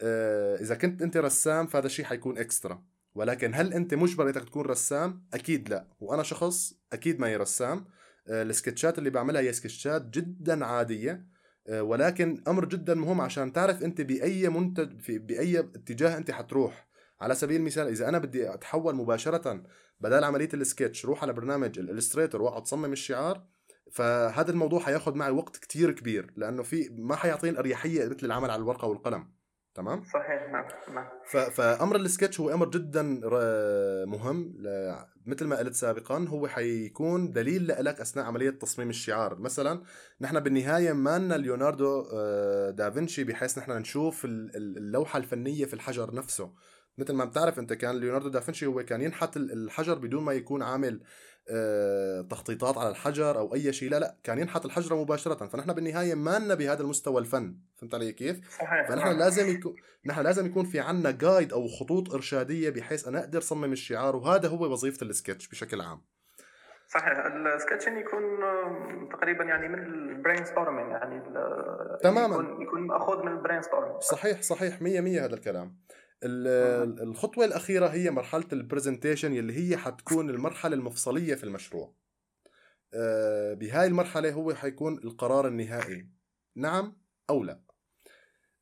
آه، إذا كنت أنت رسام فهذا الشيء حيكون اكسترا ولكن هل أنت مجبر انك تكون رسام؟ أكيد لا. وأنا شخص أكيد ما رسام. السكتشات اللي بعملها هي سكتشات جدا عادية. آه، ولكن أمر جدا مهم عشان تعرف أنت بأي منتج في بأي اتجاه أنت حتروح. على سبيل المثال إذا أنا بدي أتحول مباشرة بدل عملية السكتش روح على برنامج ال Illustrator واقعد اصمم الشعار فهذا الموضوع حياخذ معي وقت كتير كبير لأنه في ما حيعطيني أريحية مثل العمل على الورقة والقلم. تمام؟ صحيح نعم نعم. فأمر السكتش هو أمر جدا مهم مثل ما قلت سابقا هو حيكون دليل لك أثناء عملية تصميم الشعار. مثلا نحن بالنهاية ما لنا ليوناردو آه، دافنشي بحيث نحن نشوف اللوحة الفنية في الحجر نفسه. مثل ما بتعرف أنت كان ليوناردو دافنشي هو كان ينحت الحجر بدون ما يكون عامل آه، تخطيطات على الحجر أو أي شيء. لا لا كان ينحت الحجره مباشرة. فنحن بالنهاية ما لنا بهذا المستوى الفن. فهمت علي كيف؟ صحيح فنحن لازم يكون نحن لازم يكون في عنا guide أو خطوط إرشادية بحيث أنا أقدر صمم الشعار وهذا هو وظيفة السكتش بشكل عام. صحيح. السكتشن يكون آه، تقريبا يعني من ال brainstorming يعني تماما. يكون, يكون مأخوذ من ال brainstorming صحيح صحيح 100 100 هذا الكلام. الخطوة الأخيرة هي مرحلة ال presentation يلي هي حتكون المرحلة المفصلية في المشروع. آه، بهاي المرحلة هو حيكون القرار النهائي نعم أو لا.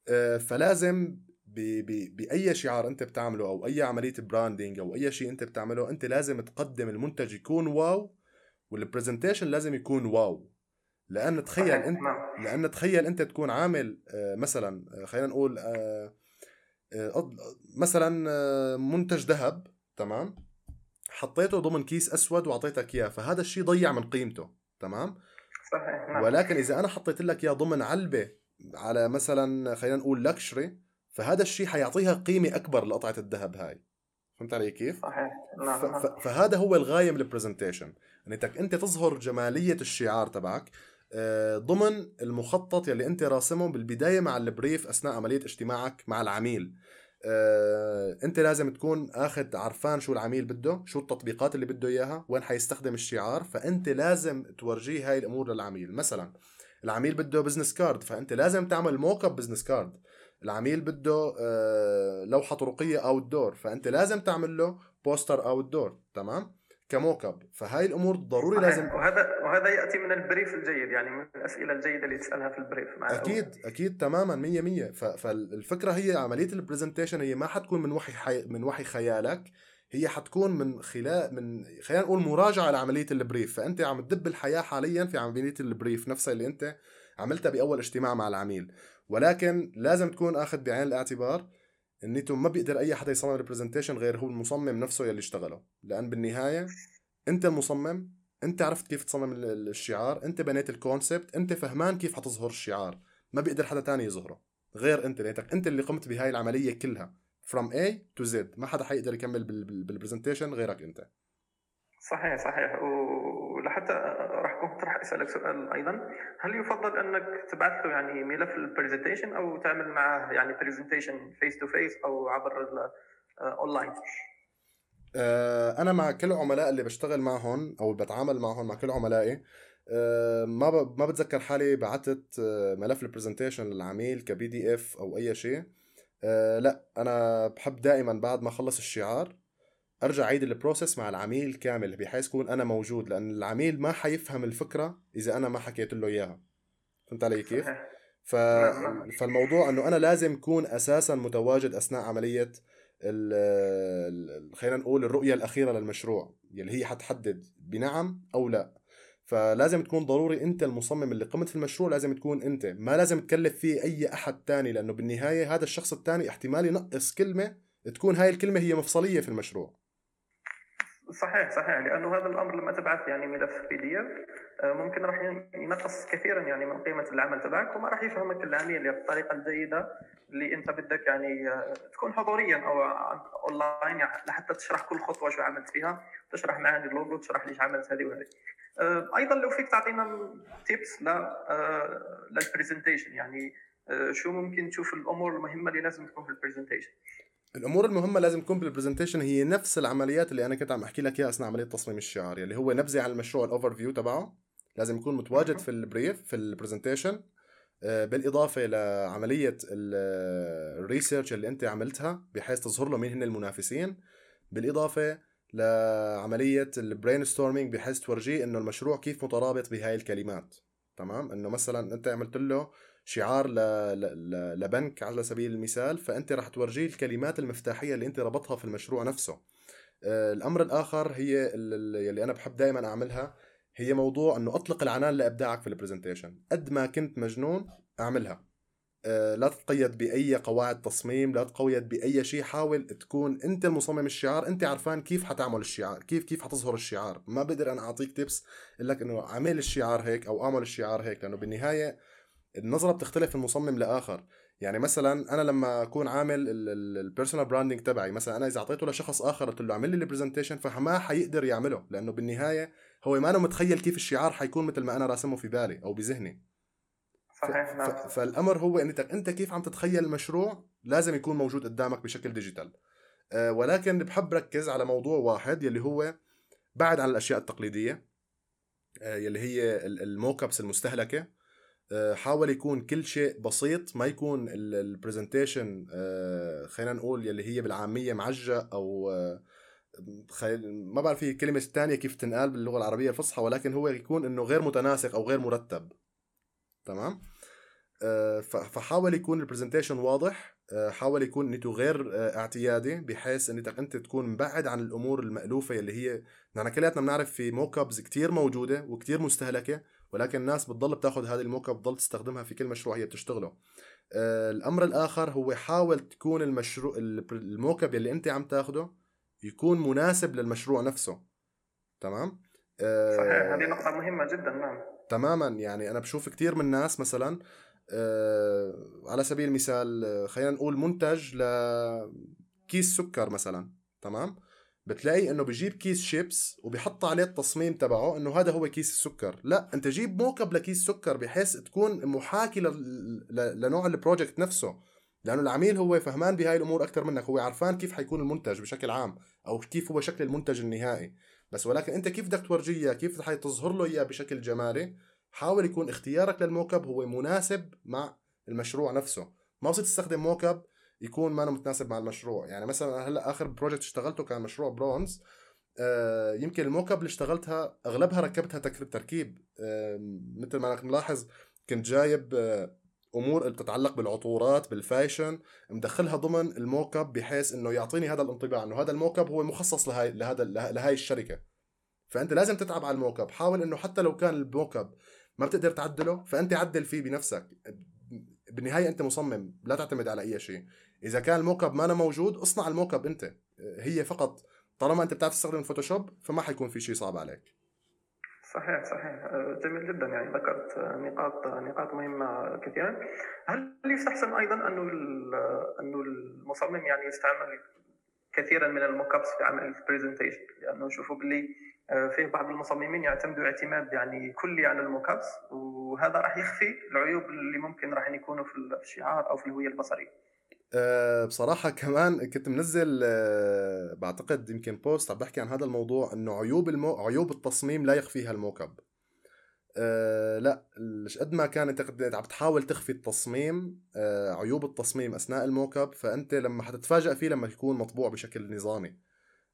آه، فلازم بأي شعار أنت بتعمله أو أي عملية branding أو أي شيء أنت بتعمله أنت لازم تقدم المنتج يكون wow وال presentation لازم يكون wow. لأن تخيل نعم. لأن تخيل أنت تكون عامل آه، مثلا خلينا نقول مثلا منتج ذهب تمام حطيته ضمن كيس أسود واعطيتك اياه فهذا الشيء ضيع من قيمته تمام صحيح نعم. ولكن إذا أنا حطيت لك إياه ضمن علبة على مثلا خلينا نقول luxury فهذا الشيء حيعطيها قيمة أكبر لقطعة الذهب هاي فهمت علي كيف؟ صحيح نعم. فهذا هو الغاية من ال presentation انك أنت تظهر جمالية الشعار تبعك آه، ضمن المخطط يلي انت راسمه بالبداية مع ال brief أثناء عملية اجتماعك مع العميل. آه، انت لازم تكون آخذ عرفان شو العميل بده شو التطبيقات اللي بده إياها وين حيستخدم الشعار فانت لازم تورجيه هاي الأمور للعميل. مثلا العميل بده business card فانت لازم تعمل mockup business card العميل بده آه، لوحة طرقية outdoor فانت لازم تعمل له poster outdoor تمام؟ ك mockup فهاي الأمور ضروري لازم وهذا وهذا يأتي من ال brief الجيد يعني من الأسئلة الجيدة اللي تسألها في ال brief مع أكيد الأول. أكيد تماما 100% فالفكرة هي عملية ال presentation هي ما حتكون من وحي حي... من وحي خيالك هي حتكون من خلال من خلينا نقول مراجعة لعملية ال brief. فأنت عم تدب الحياة حاليا في عملية ال brief نفسها اللي أنت عملتها بأول اجتماع مع العميل. ولكن لازم تكون آخذ بعين الاعتبار. أنتم ما بيقدر أي حدا يصمم ال presentation غير هو المصمم نفسه يلي اشتغله. لأن بالنهاية أنت المصمم أنت عرفت كيف تصمم الشعار أنت بنيت ال concept أنت فهمان كيف حتظهر الشعار. ما بيقدر حدا تاني يظهره غير أنت. لأنك أنت اللي قمت بهاي العملية كلها from A to Z. ما حدا حيقدر يكمل بال presentation غيرك أنت. صحيح صحيح. ولحتى راح كنت راح أسألك سؤال أيضا. هل يفضل أنك تبعث له يعني ملف ال presentation أو تعمل معه يعني presentation face to face أو عبر الاونلاين آه، أنا مع كل العملاء اللي بشتغل معهم أو بتعامل معهم مع كل عملائي. آه، ما ما بتذكر حالي بعثت آه، ملف ال presentation للعميل ك PDF أو أي شيء. لا أنا بحب دائما بعد ما أخلص الشعار أرجع أعيد البروسيس مع العميل كامل بحيث يكون أنا موجود لأن العميل ما حيفهم الفكرة إذا أنا ما حكيت له إياها. فهمت علي كيف؟ ف... فالموضوع إنه أنا لازم أكون أساسا متواجد أثناء عملية خلينا نقول الرؤية الأخيرة للمشروع يلي هي حتحدد بنعم أو لا. فلازم تكون ضروري أنت المصمم اللي قمت في المشروع لازم تكون أنت. ما لازم تكلف فيه أي أحد تاني لأنه بالنهاية هذا الشخص الثاني احتمال ينقص كلمة تكون هاي الكلمة هي مفصلية في المشروع. صحيح صحيح. لأنه هذا الأمر لما تبعث يعني ملف PDF ممكن راح ينقص كثيرا يعني من قيمة العمل تبعك وما راح يفهمك العميل بالطريقة الجيده اللي أنت بدك يعني آه، تكون حضوريا أو اونلاين يعني لحتى تشرح كل خطوة شو عملت فيها تشرح معي اللوجو تشرح ليش عملت هذه وهذه. آه، أيضا لو فيك تعطينا tips آه، لل presentation يعني شو ممكن تشوف الأمور المهمة اللي لازم تكون في ال presentation الأمور المهمة لازم تكون بال presentation هي نفس العمليات اللي أنا كنت عم أحكي لك إياها أثناء عملية تصميم الشعار اللي هو نبذة عن المشروع ال overview تبعه. لازم يكون متواجد في ال brief في ال presentation آه، بالإضافة لعمليه ال research اللي أنت عملتها بحيث تظهر له مين هن المنافسين. بالإضافة لعملية ال brainstorming بحيث تورجيه إنه المشروع كيف مترابط بهاي الكلمات. تمام؟ إنه مثلا أنت عملت له شعار ل... ل... لبنك على سبيل المثال فأنت راح تورجيه الكلمات المفتاحية اللي أنت ربطها في المشروع نفسه. آه، الأمر الآخر هي اللي أنا بحب دائما أعملها هي موضوع أنه أطلق العنان لأبداعك في ال presentation. قد ما كنت مجنون أعملها. آه، لا تتقيد بأي قواعد تصميم لا تقيد بأي شيء حاول تكون أنت المصمم الشعار أنت عرفان كيف حتعمل الشعار كيف كيف حتظهر الشعار. ما بقدر أنا أعطيك tips لك إنه أعمل الشعار هيك أو أعمل الشعار هيك لأنه بالنهاية النظرة بتختلف من مصمم لآخر. يعني مثلا أنا لما أكون عامل ال personal branding تبعي مثلا أنا إذا أعطيته لشخص آخر قلت له اعمل لي ال presentation فما حيقدر يعمله لأنه بالنهاية هو ما متخيل كيف الشعار حيكون مثل ما أنا راسمه في بالي أو بذهني. صحيح نعم. فالأمر هو انك أنت كيف عم تتخيل المشروع لازم يكون موجود قدامك بشكل digital أه ولكن بحب ركز على موضوع واحد يلي هو بعد عن الأشياء التقليدية أه يلي هي ال mockups المستهلكة. حاول يكون كل شيء بسيط ما يكون ال presentation خلينا نقول يلي هي بالعامية معجقة أو ما بعرف في كلمة ثانية كيف تنقال باللغة العربية الفصحى ولكن هو يكون إنه غير متناسق أو غير مرتب. تمام؟ فحاول يكون ال presentation واضح آه، حاول يكون نيته غير آه، اعتيادي بحيث انك أنت تكون مبعد عن الأمور المألوفة اللي هي نحن كلياتنا بنعرف في موكبز كتير موجودة وكتير مستهلكة ولكن الناس بتضل بتاخذ هذه الموكب بتضل تستخدمها في كل مشروع هي بتشتغله. آه، الأمر الآخر هو حاول تكون المشروع الموكب اللي أنت عم تاخده يكون مناسب للمشروع نفسه. تمام؟ صحيح هذه نقطة مهمة جدا نعم. تماما. يعني أنا بشوف كثير من الناس مثلا آه، على سبيل المثال آه، خلينا نقول منتج لكيس سكر مثلا. تمام؟ بتلاقي إنه بجيب كيس شيبس وبيحط عليه التصميم تبعه إنه هذا هو كيس السكر. لا أنت جيب mockup لكيس سكر بحيث تكون محاكي لنوع ال project نفسه. لأنه العميل هو فهمان بهاي الأمور أكثر منك هو عرفان كيف حيكون المنتج بشكل عام أو كيف هو شكل المنتج النهائي. بس ولكن أنت كيف بدك تورجيه كيف حتظهر له إياه بشكل جمالي حاول يكون اختيارك لل mockup هو مناسب مع المشروع نفسه. ما بصير تستخدم mockup يكون ما متناسب مع المشروع. يعني مثلا هلأ آخر project اشتغلته كان مشروع برونز آه يمكن ال mockup اللي اشتغلتها أغلبها ركبتها تركيب. آه مثل ما انك ملاحظ كنت جايب آه أمور اللي بتتعلق بالعطورات بال fashion. مدخلها ضمن ال mockup بحيث إنه يعطيني هذا الانطباع إنه هذا ال mockup هو مخصص لهي لهذا لهي الشركة. فأنت لازم تتعب على ال mockup. حاول إنه حتى لو كان ال mockup ما بتقدر تعدله فأنت عدل فيه بنفسك. بالنهايه أنت مصمم لا تعتمد على أي شيء. إذا كان ال mockup ما موجود اصنع ال mockup أنت. هي فقط طالما أنت بتعرف تستخدم ال Photoshop فما حيكون في شيء صعب عليك. صحيح صحيح. جميل جدا. يعني ذكرت نقاط نقاط مهمة كثيرا. هل يستحسن أيضا انه انه المصمم يعني يستعمل كثيرا من ال mockup في عمل ال presentation لأنه نشوفوا باللي آه، فيه بعض المصممين يعتمدوا اعتماد يعني كلي على الموكابس وهذا راح يخفي العيوب اللي ممكن راح يكونوا في الشعار أو في الهوية البصرية. أه بصراحة كمان كنت منزل أه بعتقد يمكن بوست عم بحكي عن هذا الموضوع إنه عيوب المو... عيوب التصميم لا يخفيها الموكب. أه لا قد ما كانت عم تحاول تخفي التصميم أه عيوب التصميم أثناء الموكب فأنت لما حتتفاجئ فيه لما يكون مطبوع بشكل نظامي.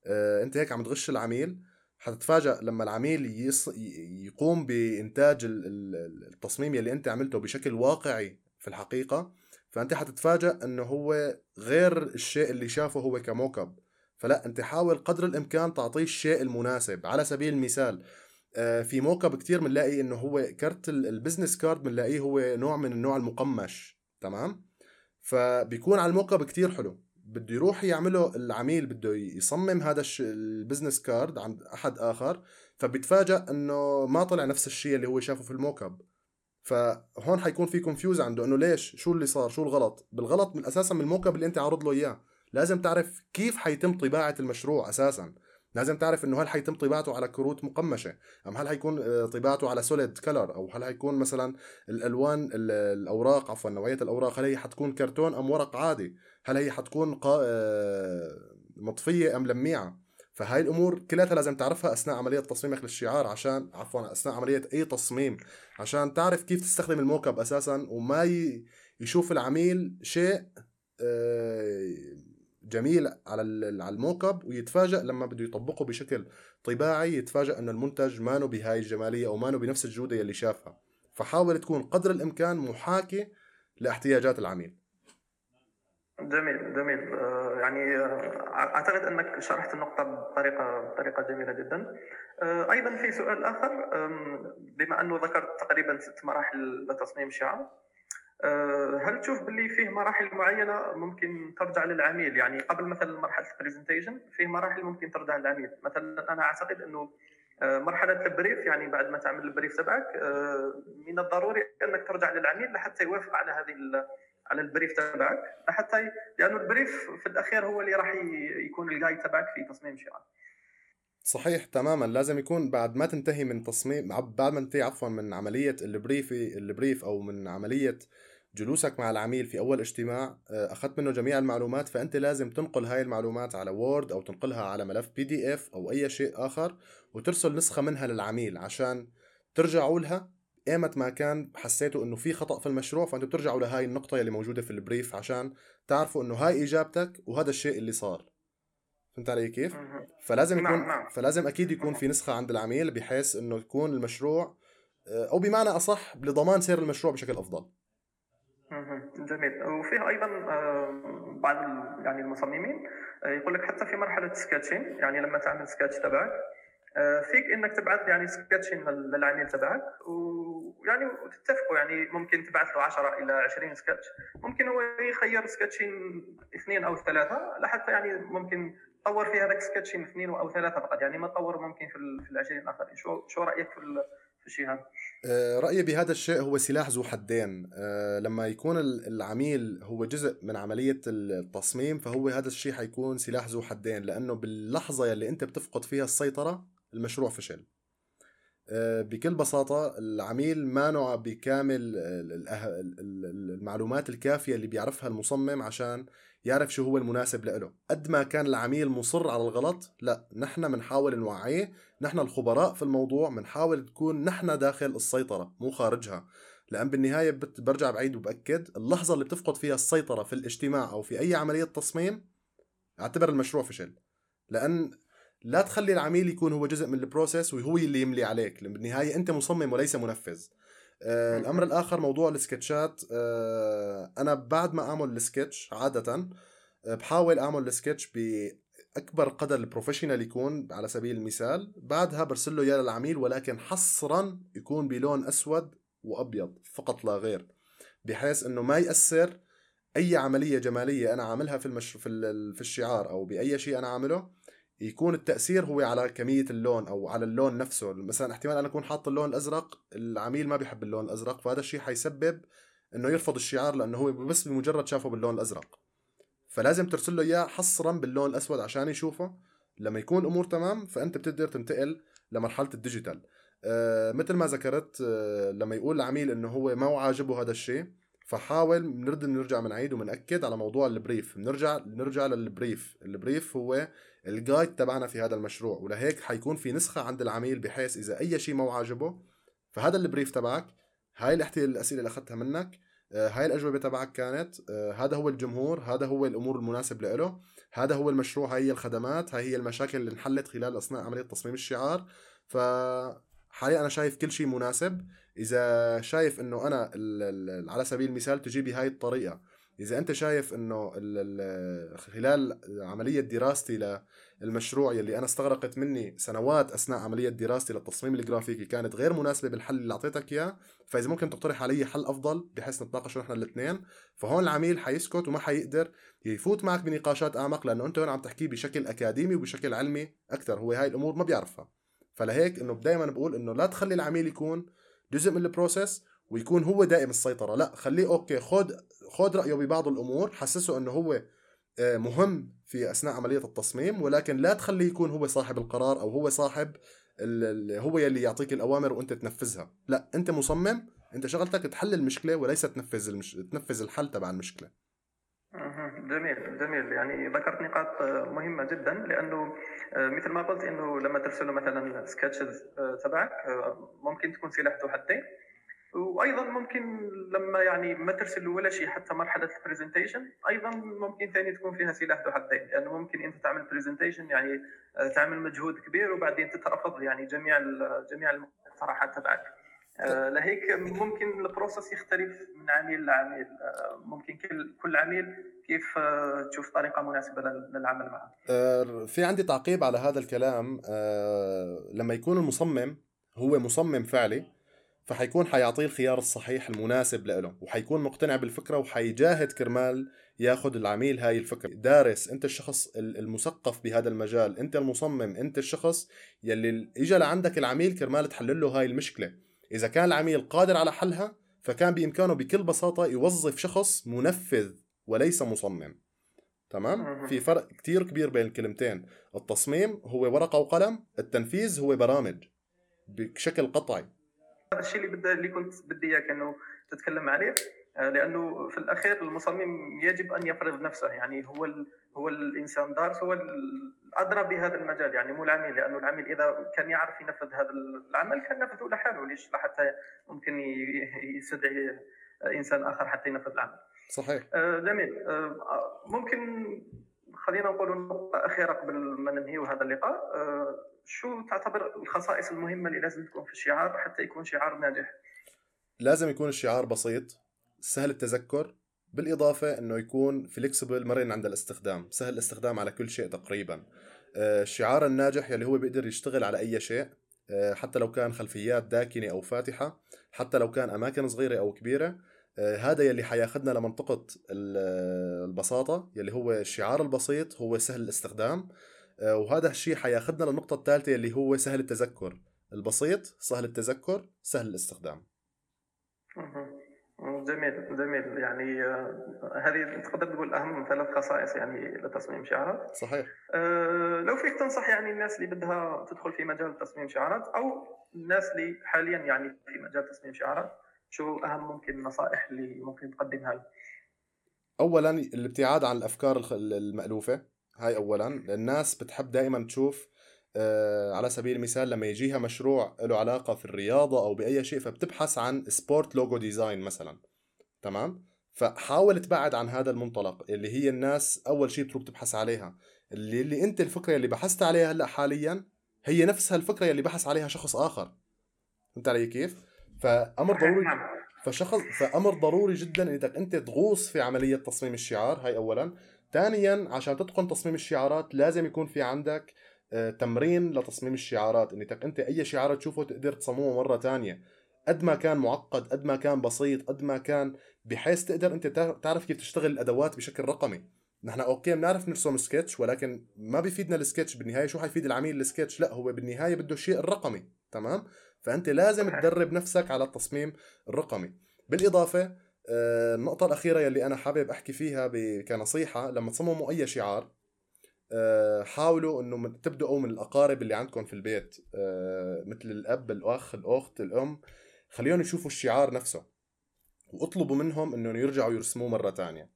أه أنت هيك عم تغش العميل حتتفاجأ لما العميل يص... يقوم بإنتاج التصميم اللي أنت عملته بشكل واقعي في الحقيقة فأنت حتتفاجأ أنه هو غير الشيء اللي شافه هو ك mockup. فلا أنت حاول قدر الإمكان تعطيه الشيء المناسب. على سبيل المثال آه، في mockup كتير بنلاقي إنه هو كرت ال business card بنلاقيه هو نوع من النوع المقمش. تمام؟ فبيكون على ال mockup كتير حلو. بده يروح يعمله العميل بده يصمم هذا ال business card عند أحد آخر. فبيتفاجئ إنه ما طلع نفس الشيء اللي هو شافه في ال mockup. فهون حيكون في confuse عنده إنه ليش؟ شو اللي صار؟ شو الغلط؟ بالغلط من أساسا من ال mockup اللي أنت عارض له إياه. لازم تعرف كيف حيتم طباعة المشروع أساسا. لازم تعرف إنه هل حيتم طباعته على كروت مقمشة أم هل حيكون آه، طباعته على solid color أو هل حيكون مثلا الألوان الأوراق عفوا نوعية الأوراق هل هي حتكون كرتون أم ورق عادي؟ هل هي حتكون. آه، مطفية أم لميعة؟ فهاي الأمور كلها لازم تعرفها أثناء عملية تصميمك للشعار عشان عفوا أثناء عملية أي تصميم عشان تعرف كيف تستخدم الموكب أساسا وما. يشوف العميل شيء آه، جميل على على الموكب ويتفاجئ لما بده يطبقه بشكل طباعي يتفاجئ إنه المنتج ما بهاي الجمالية أو ما بنفس الجودة يلي شافها فحاول تكون قدر الإمكان محاكي لاحتياجات العميل جميل جميل. آه، يعني آه، أعتقد أنك شرحت النقطة بطريقة بطريقة جميلة جدا. آه، أيضا في سؤال آخر. بما أنه ذكرت تقريبا ست مراحل لتصميم شعار هل تشوف باللي فيه مراحل معينة ممكن ترجع للعميل؟ يعني قبل مثلا مرحلة البرزنتيشن فيه مراحل ممكن ترجع للعميل. مثلا أنا أعتقد أنه مرحلة ال brief يعني بعد ما تعمل ال brief تبعك من الضروري أنك ترجع للعميل لحتى يوافق على هذه على ال brief تبعك لحتى لأنه ال brief في الأخير هو اللي راح يكون الجاي تبعك في تصميم شعار صحيح تماما. لازم يكون بعد ما تنتهي من تصميم بعد ما تنتهي عفوا من عملية ال brief ال brief أو من عملية جلوسك مع العميل في أول اجتماع آه، أخذت منه جميع المعلومات فأنت لازم تنقل هاي المعلومات على Word أو تنقلها على ملف PDF أو أي شيء آخر وترسل نسخة منها للعميل عشان ترجعوا لها ايمت ما كان حسيتوا إنه في خطأ في المشروع فأنتوا بترجعوا لهاي النقطة اللي موجودة في البريف عشان تعرفوا إنه هاي إجابتك وهذا الشيء اللي صار. فهمت علي كيف؟ فلازم نعم، يكون نعم. فلازم أكيد يكون في نسخة عند العميل بحيث إنه يكون المشروع آه، أو بمعنى أصح لضمان سير المشروع بشكل أفضل. جميل. وفيه أيضا آه، بعض يعني المصممين آه، يقول لك حتى في مرحلة sketching يعني لما تعمل سكتش تبعك فيك إنك تبعث يعني sketching لل- للعميل تبعك ويعني وتتفقوا يعني ممكن تبعث له 10 إلى 20 سكتش ممكن هو يخير سكتشين اثنين أو ثلاثة لحتى يعني ممكن طور في هذاك سكتشين اثنين أو ثلاثة فقط. يعني ما طور ممكن في في ال 20 الآخرين. شو شو رأيك في ال- في الشيء هذا؟ آه، رأيي بهذا الشيء هو سلاح ذو حدين. آه، لما يكون ال- العميل هو جزء من عملية التصميم فهو هذا الشيء حيكون سلاح ذو حدين. لأنه باللحظة يلي أنت بتفقد فيها السيطرة المشروع فشل. آه، بكل بساطة العميل ما نوع بكامل ال- المعلومات الكافية اللي بيعرفها المصمم عشان يعرف شو هو المناسب له. قد ما كان العميل مصر على الغلط لا نحن بنحاول نوعيه نحن الخبراء في الموضوع بنحاول تكون نحن داخل السيطرة مو خارجها. لأن بالنهاية برجع بعيد وبأكد اللحظة اللي بتفقد فيها السيطرة في الاجتماع أو في أي عملية تصميم أعتبر المشروع فشل. لأن لا تخلي العميل يكون هو جزء من ال process وهو اللي يملي عليك. لأن بالنهاية أنت مصمم وليس منفذ. آه الأمر الآخر موضوع السكتشات. آه أنا بعد ما أعمل السكتش عادة آه بحاول أعمل السكتش بأكبر قدر ال professional يكون على سبيل المثال. بعدها برسل له إياه للعميل ولكن حصرا يكون بلون أسود وأبيض فقط لا غير. بحيث إنه ما يأثر أي عملية جمالية أنا عاملها في المش... في, ال... في الشعار أو بأي شيء أنا عامله. يكون التأثير هو على كمية اللون أو على اللون نفسه. مثلا احتمال أنا أكون حاط اللون الأزرق العميل ما بيحب اللون الأزرق فهذا الشيء حيسبب إنه يرفض الشعار لأنه هو بس بمجرد شافه باللون الأزرق. فلازم ترسل له إياه حصرا باللون الأسود عشان يشوفه. لما يكون الأمور تمام فأنت بتقدر تنتقل لمرحلة الديجيتال. آه مثل ما ذكرت آه لما يقول العميل إنه هو ما عاجبه هذا الشيء فحاول بنرد بنرجع بنعيد وبنأكد على موضوع ال brief. بنرجع نرجع لل brief. ال brief هو ال guide تبعنا في هذا المشروع ولهيك حيكون في نسخة عند العميل بحيث إذا أي شيء ما عاجبه فهذا ال brief تبعك هاي الأسئلة اللي أخذتها منك آه، هاي الأجوبة تبعك كانت آه، هذا هو الجمهور هذا هو الأمور المناسب له هذا هو المشروع هاي هي الخدمات هاي هي المشاكل اللي انحلت خلال أثناء عملية تصميم الشعار. فحاليا أنا شايف كل شيء مناسب. إذا شايف ال- ال- على سبيل المثال تجي بهاي الطريقة إذا أنت شايف ال- خلال عملية دراستي للمشروع يلي أنا استغرقت مني سنوات أثناء عملية دراستي للتصميم الجرافيكي كانت غير مناسبة بالحل اللي أعطيتك إياه فإذا ممكن تقترح علي حل أفضل بحيث نتناقش نحن الاثنين فهون العميل حيسكت وما حيقدر يفوت معك بنقاشات أعمق لأنه أنت هون عم تحكيه بشكل أكاديمي وبشكل علمي أكثر هو هاي الأمور ما بيعرفها. فلهيك إنه دائما بقول إنه لا تخلي العميل يكون جزء من ال process ويكون هو دائم السيطرة لا خليه okay خد خد رأيه ببعض الأمور حسسه إنه هو آه، مهم في أثناء عملية التصميم ولكن لا تخليه يكون هو صاحب القرار أو هو صاحب هو يلي يعطيك الأوامر وأنت تنفذها لا أنت مصمم أنت شغلتك تحل المشكلة وليس تنفذ المش... تنفذ الحل تبع المشكلة. جميل جميل. يعني ذكرت نقاط آه، مهمة جدا لأنه آه، مثل ما قلت إنه لما ترسل مثلا sketches تبعك آه، ممكن تكون سلاح ذو حدين. وأيضا ممكن لما يعني ما ترسل ولا شيء حتى مرحلة ال presentation أيضا ممكن ثاني تكون فيها سلاح ذو حدين. لأنه ممكن أنت تعمل presentation يعني تعمل مجهود كبير وبعدين تترفض يعني جميع جميع المقترحات تبعك. لهيك ممكن ال process يختلف من عميل لعميل. آه، ممكن كل كل عميل كيف آه، تشوف طريقة مناسبة لل- للعمل معه. آه، في عندي تعقيب على هذا الكلام. آه، لما يكون المصمم هو مصمم فعلي فحيكون حيعطيه الخيار الصحيح المناسب له وحيكون مقتنع بالفكرة وحيجاهد كرمال ياخذ العميل هاي الفكرة. دارس أنت الشخص ال- المثقف بهذا المجال أنت المصمم أنت الشخص يلي اجى لعندك العميل كرمال تحل له هاي المشكلة. إذا كان العميل قادر على حلها فكان بإمكانه بكل بساطة يوظف شخص منفذ وليس مصمم. تمام. في فرق كتير كبير بين الكلمتين. التصميم هو ورقة وقلم التنفيذ هو برامج بشكل قطعي. هذا الشيء اللي بدي اللي كنت بدي اياك انه تتكلم عليه لأنه في الأخير المصمم يجب أن يفرض نفسه يعني هو ال... هو الإنسان دارس هو الأدرى بهذا المجال يعني مو العميل لأنه العميل إذا كان يعرف ينفذ هذا العمل كان نفذه لحاله ليش حتى ممكن يستدعي إنسان آخر حتى ينفذ العمل. صحيح. جميل. ممكن خلينا نقول نقطة أخيرة قبل ما ننهي هذا اللقاء. شو تعتبر الخصائص المهمة اللي لازم تكون في الشعار حتى يكون شعار ناجح؟ لازم يكون الشعار بسيط. سهل التذكر بالإضافة أنه يكون فليكسبل مرن عند الاستخدام سهل الاستخدام على كل شيء تقريبا. أه، الشعار الناجح يلي هو بيقدر يشتغل على أي شيء أه، حتى لو كان خلفيات داكنة أو فاتحة حتى لو كان أماكن صغيرة أو كبيرة. آه، هذا يلي حياخذنا لمنطقة البساطة يلي هو الشعار البسيط هو سهل الاستخدام. آه، وهذا الشيء حياخذنا للنقطة الثالثة يلي هو سهل التذكر. البسيط سهل التذكر سهل الاستخدام. جميل جميل. يعني آه، هذه تقدر تقول أهم ثلاث خصائص يعني لتصميم شعارات صحيح. أه لو فيك تنصح يعني الناس اللي بدها تدخل في مجال تصميم شعارات أو الناس اللي حاليا يعني في مجال تصميم شعارات شو أهم ممكن النصائح اللي ممكن تقدمها له؟ اولا الابتعاد عن الأفكار المألوفة. هاي اولا. الناس بتحب دائما تشوف على سبيل المثال لما يجيها مشروع له علاقة في الرياضة أو بأي شيء فبتبحث عن sport logo design مثلا. تمام؟ فحاول تبعد عن هذا المنطلق اللي هي الناس أول شيء بتروح تبحث عليها. اللي, اللي أنت الفكرة اللي بحثت عليها هلأ حاليا هي نفسها الفكرة اللي بحث عليها شخص آخر. فهمت علي كيف؟ فأمر ضروري نعم. فشخص فأمر ضروري جدا إنك أنت تغوص في عملية تصميم الشعار هاي اولا. ثانيا عشان تتقن تصميم الشعارات لازم يكون في عندك آه، تمرين لتصميم الشعارات. انك أنت أي شعار تشوفه تقدر تصممه مرة ثانية. قد ما كان معقد قد ما كان بسيط قد ما كان بحيث تقدر أنت تعرف كيف تشتغل الأدوات بشكل رقمي. نحن okay بنعرف نرسم سكتش ولكن ما بيفيدنا السكتش بالنهاية. شو حيفيد العميل السكتش؟ لا هو بالنهاية بده الشيء الرقمي تمام؟ فأنت لازم تدرب نفسك على التصميم الرقمي. بالإضافة آه، النقطة الأخيرة يلي أنا حابب أحكي فيها كنصيحة لما تصمموا أي شعار آه، حاولوا إنه تبدأوا من الأقارب اللي عندكم في البيت. آه، مثل الأب الأخ الأخت الأم. خليهم يشوفوا الشعار نفسه. واطلبوا منهم إنه يرجعوا يرسموه مرة تانية.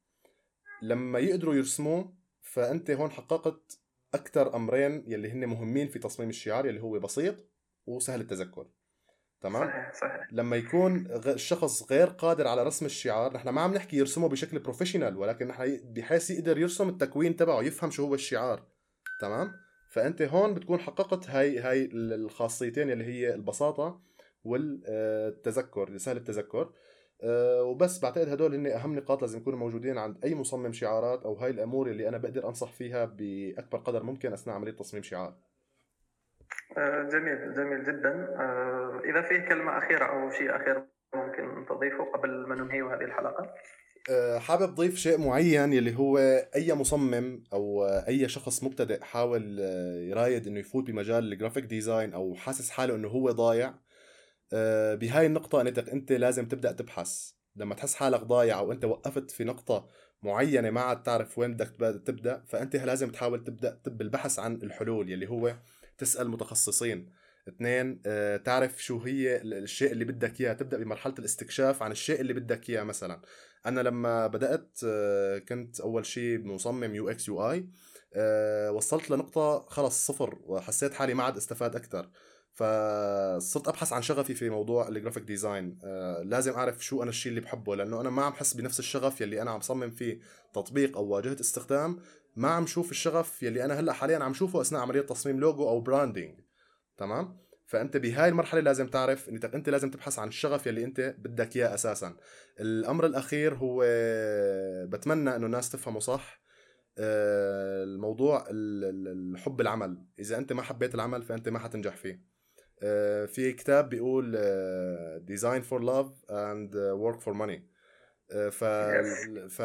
لما يقدروا يرسموه فأنت هون حققت أكثر أمرين يلي هن مهمين في تصميم الشعار يلي هو بسيط وسهل التذكر. تمام؟ صحيح صحيح. لما يكون الشخص غير قادر على رسم الشعار نحن ما عم نحكي يرسمه بشكل بروفيشنال ولكن نحن بحيث يقدر يرسم التكوين تبعه يفهم شو هو الشعار. تمام؟ فأنت هون بتكون حققت هاي هاي الخاصيتين اللي هي البساطة والتذكر سهل التذكر. آه، وبس بعتقد هدول هن أهم نقاط لازم يكونوا موجودين عند أي مصمم شعارات أو هاي الأمور اللي أنا بقدر أنصح فيها بأكبر قدر ممكن أثناء عملية تصميم شعار. جميل جميل جدا. آه، إذا فيه كلمة أخيرة أو شيء أخير ممكن تضيفه قبل ما ننهي هذه الحلقة؟ آه، حابب ضيف شيء معين يلي هو أي مصمم أو أي شخص مبتدئ حاول يريد إنه يفوت بمجال ال graphic design أو حاسس حاله إنه هو ضايع بهاي النقطة انك أنت لازم تبدأ تبحث. لما تحس حالك ضايع أو أنت وقفت في نقطة معينة ما عاد تعرف وين بدك تبدأ فأنت لازم تحاول تبدأ بالبحث عن الحلول يلي هو تسأل متخصصين. اثنين آه، تعرف شو هي الشيء اللي بدك إياه. تبدأ بمرحلة الاستكشاف عن الشيء اللي بدك إياه مثلا. أنا لما بدأت آه، كنت أول شيء مصمم UX UI وصلت لنقطة خلص صفر وحسيت حالي ما عاد استفاد أكثر فصرت أبحث عن شغفي في موضوع ال graphic design آه لازم أعرف شو أنا الشيء اللي بحبه لأنه أنا ما عم حس بنفس الشغف يلي أنا عم صمم فيه تطبيق أو واجهة استخدام. ما عم شوف الشغف يلي أنا هلأ حاليا عم شوفه أثناء عملية تصميم لوجو أو branding تمام؟ فأنت بهاي المرحلة لازم تعرف إنك أنت لازم تبحث عن الشغف يلي أنت بدك إياه أساسا. الأمر الأخير هو بتمنى إنه الناس تفهمه صح آه، الموضوع الحب العمل. إذا أنت ما حبيت العمل فأنت ما حتنجح فيه. آه، في كتاب بيقول design for love and work for money ف ف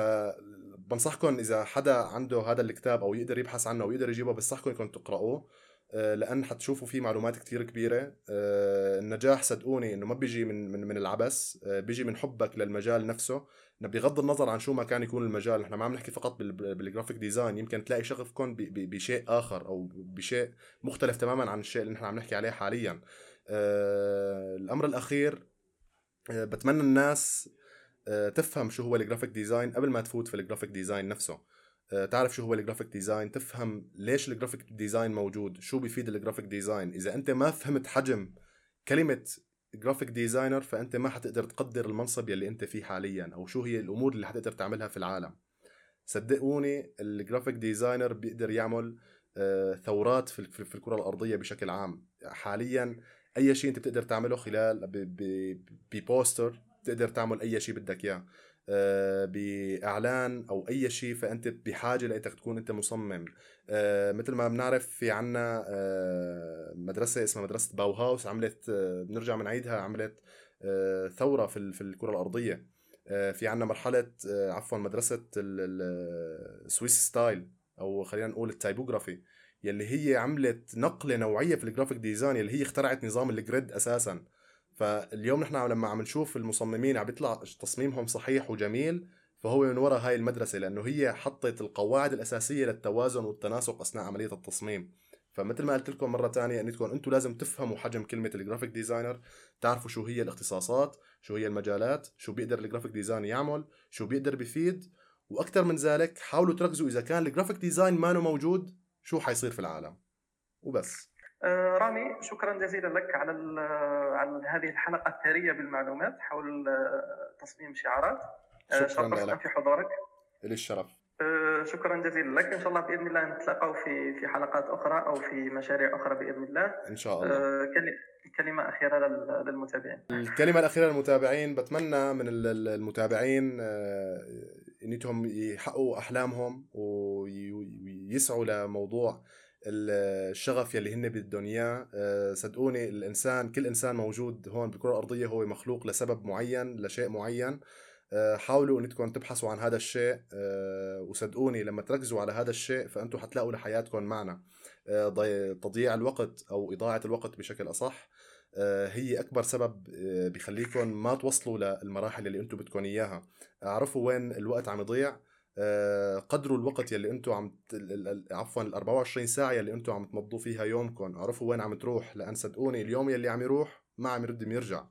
بنصحكم إذا حدا عنده هذا الكتاب أو يقدر يبحث عنه أو يقدر يجيبه بنصحكم انكم تقرأوه آه، لأن حتشوفوا فيه معلومات كتير كبيرة. آه، النجاح صدقوني إنه ما بيجي من من من العبث بيجي من حبك للمجال نفسه. بغض النظر عن شو ما كان يكون المجال. نحن ما عم نحكي فقط بال graphic design يمكن تلاقي شغفكم بشيء آخر أو بشيء مختلف تماما عن الشيء اللي نحن عم نحكي عليه حاليا. آه، الأمر الأخير آه، بتمنى الناس آه، تفهم شو هو ال graphic design قبل ما تفوت في ال graphic design نفسه. آه، تعرف شو هو ال graphic design تفهم ليش ال graphic design موجود شو بيفيد ال graphic design إذا أنت ما فهمت حجم كلمة graphic designer فأنت ما حتقدر تقدر المنصب يلي أنت فيه حاليا أو شو هي الأمور اللي حتقدر تعملها في العالم. صدقوني ال graphic designer بيقدر يعمل آه، ثورات في الكرة الأرضية بشكل عام. حاليا أي شيء أنت بتقدر تعمله خلال ب poster بتقدر تعمل أي شيء بدك إياه. آه، بإعلان أو أي شيء فأنت بحاجة لانك تكون أنت مصمم. آه، مثل ما بنعرف في عنا مدرسة اسمها مدرسة باو هاوس عملت بنرجع بنعيدها عملت ثورة في في الكرة الأرضية. في عنا مرحلة عفوا مدرسة ال Swiss style أو خلينا نقول ال typography يلي هي عملت نقلة نوعية في ال graphic design يلي هي اخترعت نظام ال grid أساسا. فاليوم نحن لما عم نشوف المصممين عم بيطلع تصميمهم صحيح وجميل فهو من وراء هاي المدرسة لأنه هي حطت القواعد الأساسية للتوازن والتناسق أثناء عملية التصميم. فمثل ما قلت لكم مرة ثانية أنكم أنتم لازم تفهموا حجم كلمة ال graphic designer تعرفوا شو هي الاختصاصات شو هي المجالات شو بيقدر ال graphic design يعمل شو بيقدر بيفيد وأكثر من ذلك حاولوا تركزوا إذا كان ال graphic design ما موجود شو حيصير في العالم. وبس. رامي شكرا جزيلا لك على على هذه الحلقة الثرية بالمعلومات حول آه، تصميم شعارات. آه، شكرا لك. في حضورك. آه شكرا جزيلا لك. إن شاء الله بإذن الله نتلاقاو في في حلقات أخرى أو في مشاريع أخرى بإذن الله. إن شاء الله. آه كلمة أخيرة للمتابعين. الكلمة الأخيرة للمتابعين بتمنى من المتابعين انهم يحققوا أحلامهم ويسعوا لموضوع الشغف يلي هن بدهم اياه آه، صدقوني الإنسان كل إنسان موجود هون بالكره الارضيه هو مخلوق لسبب معين لشيء معين. آه، حاولوا انكم تبحثوا عن هذا الشيء. آه، وصدقوني لما تركزوا على هذا الشيء فأنتم حتلاقوا لحياتكم معنى. تضييع الوقت أو إضاعة الوقت بشكل أصح. آه، هي أكبر سبب آه، بخليكم ما توصلوا للمراحل اللي أنتم بدكم إياها. أعرفوا وين الوقت عم يضيع. آه، قدروا الوقت يلي أنتم عم عفوا ال 24 ساعة يلي أنتم عم تمضوا فيها يومكم اعرفوا وين عم تروح لأن صدقوني اليوم يلي عم يروح ما عم يرد يرجع.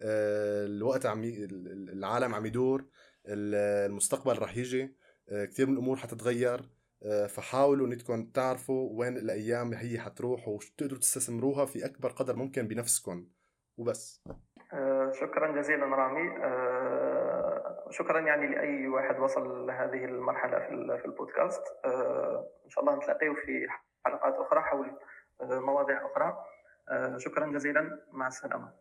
الوقت عم ي... العالم عم يدور المستقبل رح يجي كثير من الأمور حتتغير. آه، فحاولوا إنكم تعرفوا وين الأيام هي حتروح وتقدروا تستثمروها في أكبر قدر ممكن بنفسكم وبس. آه، شكرا جزيلا رامي. آه، شكرا يعني لأي واحد وصل لهذه المرحلة في البودكاست. إن شاء الله نتلاقيه في حلقات أخرى حول مواضيع أخرى. شكرا جزيلا. مع السلامة.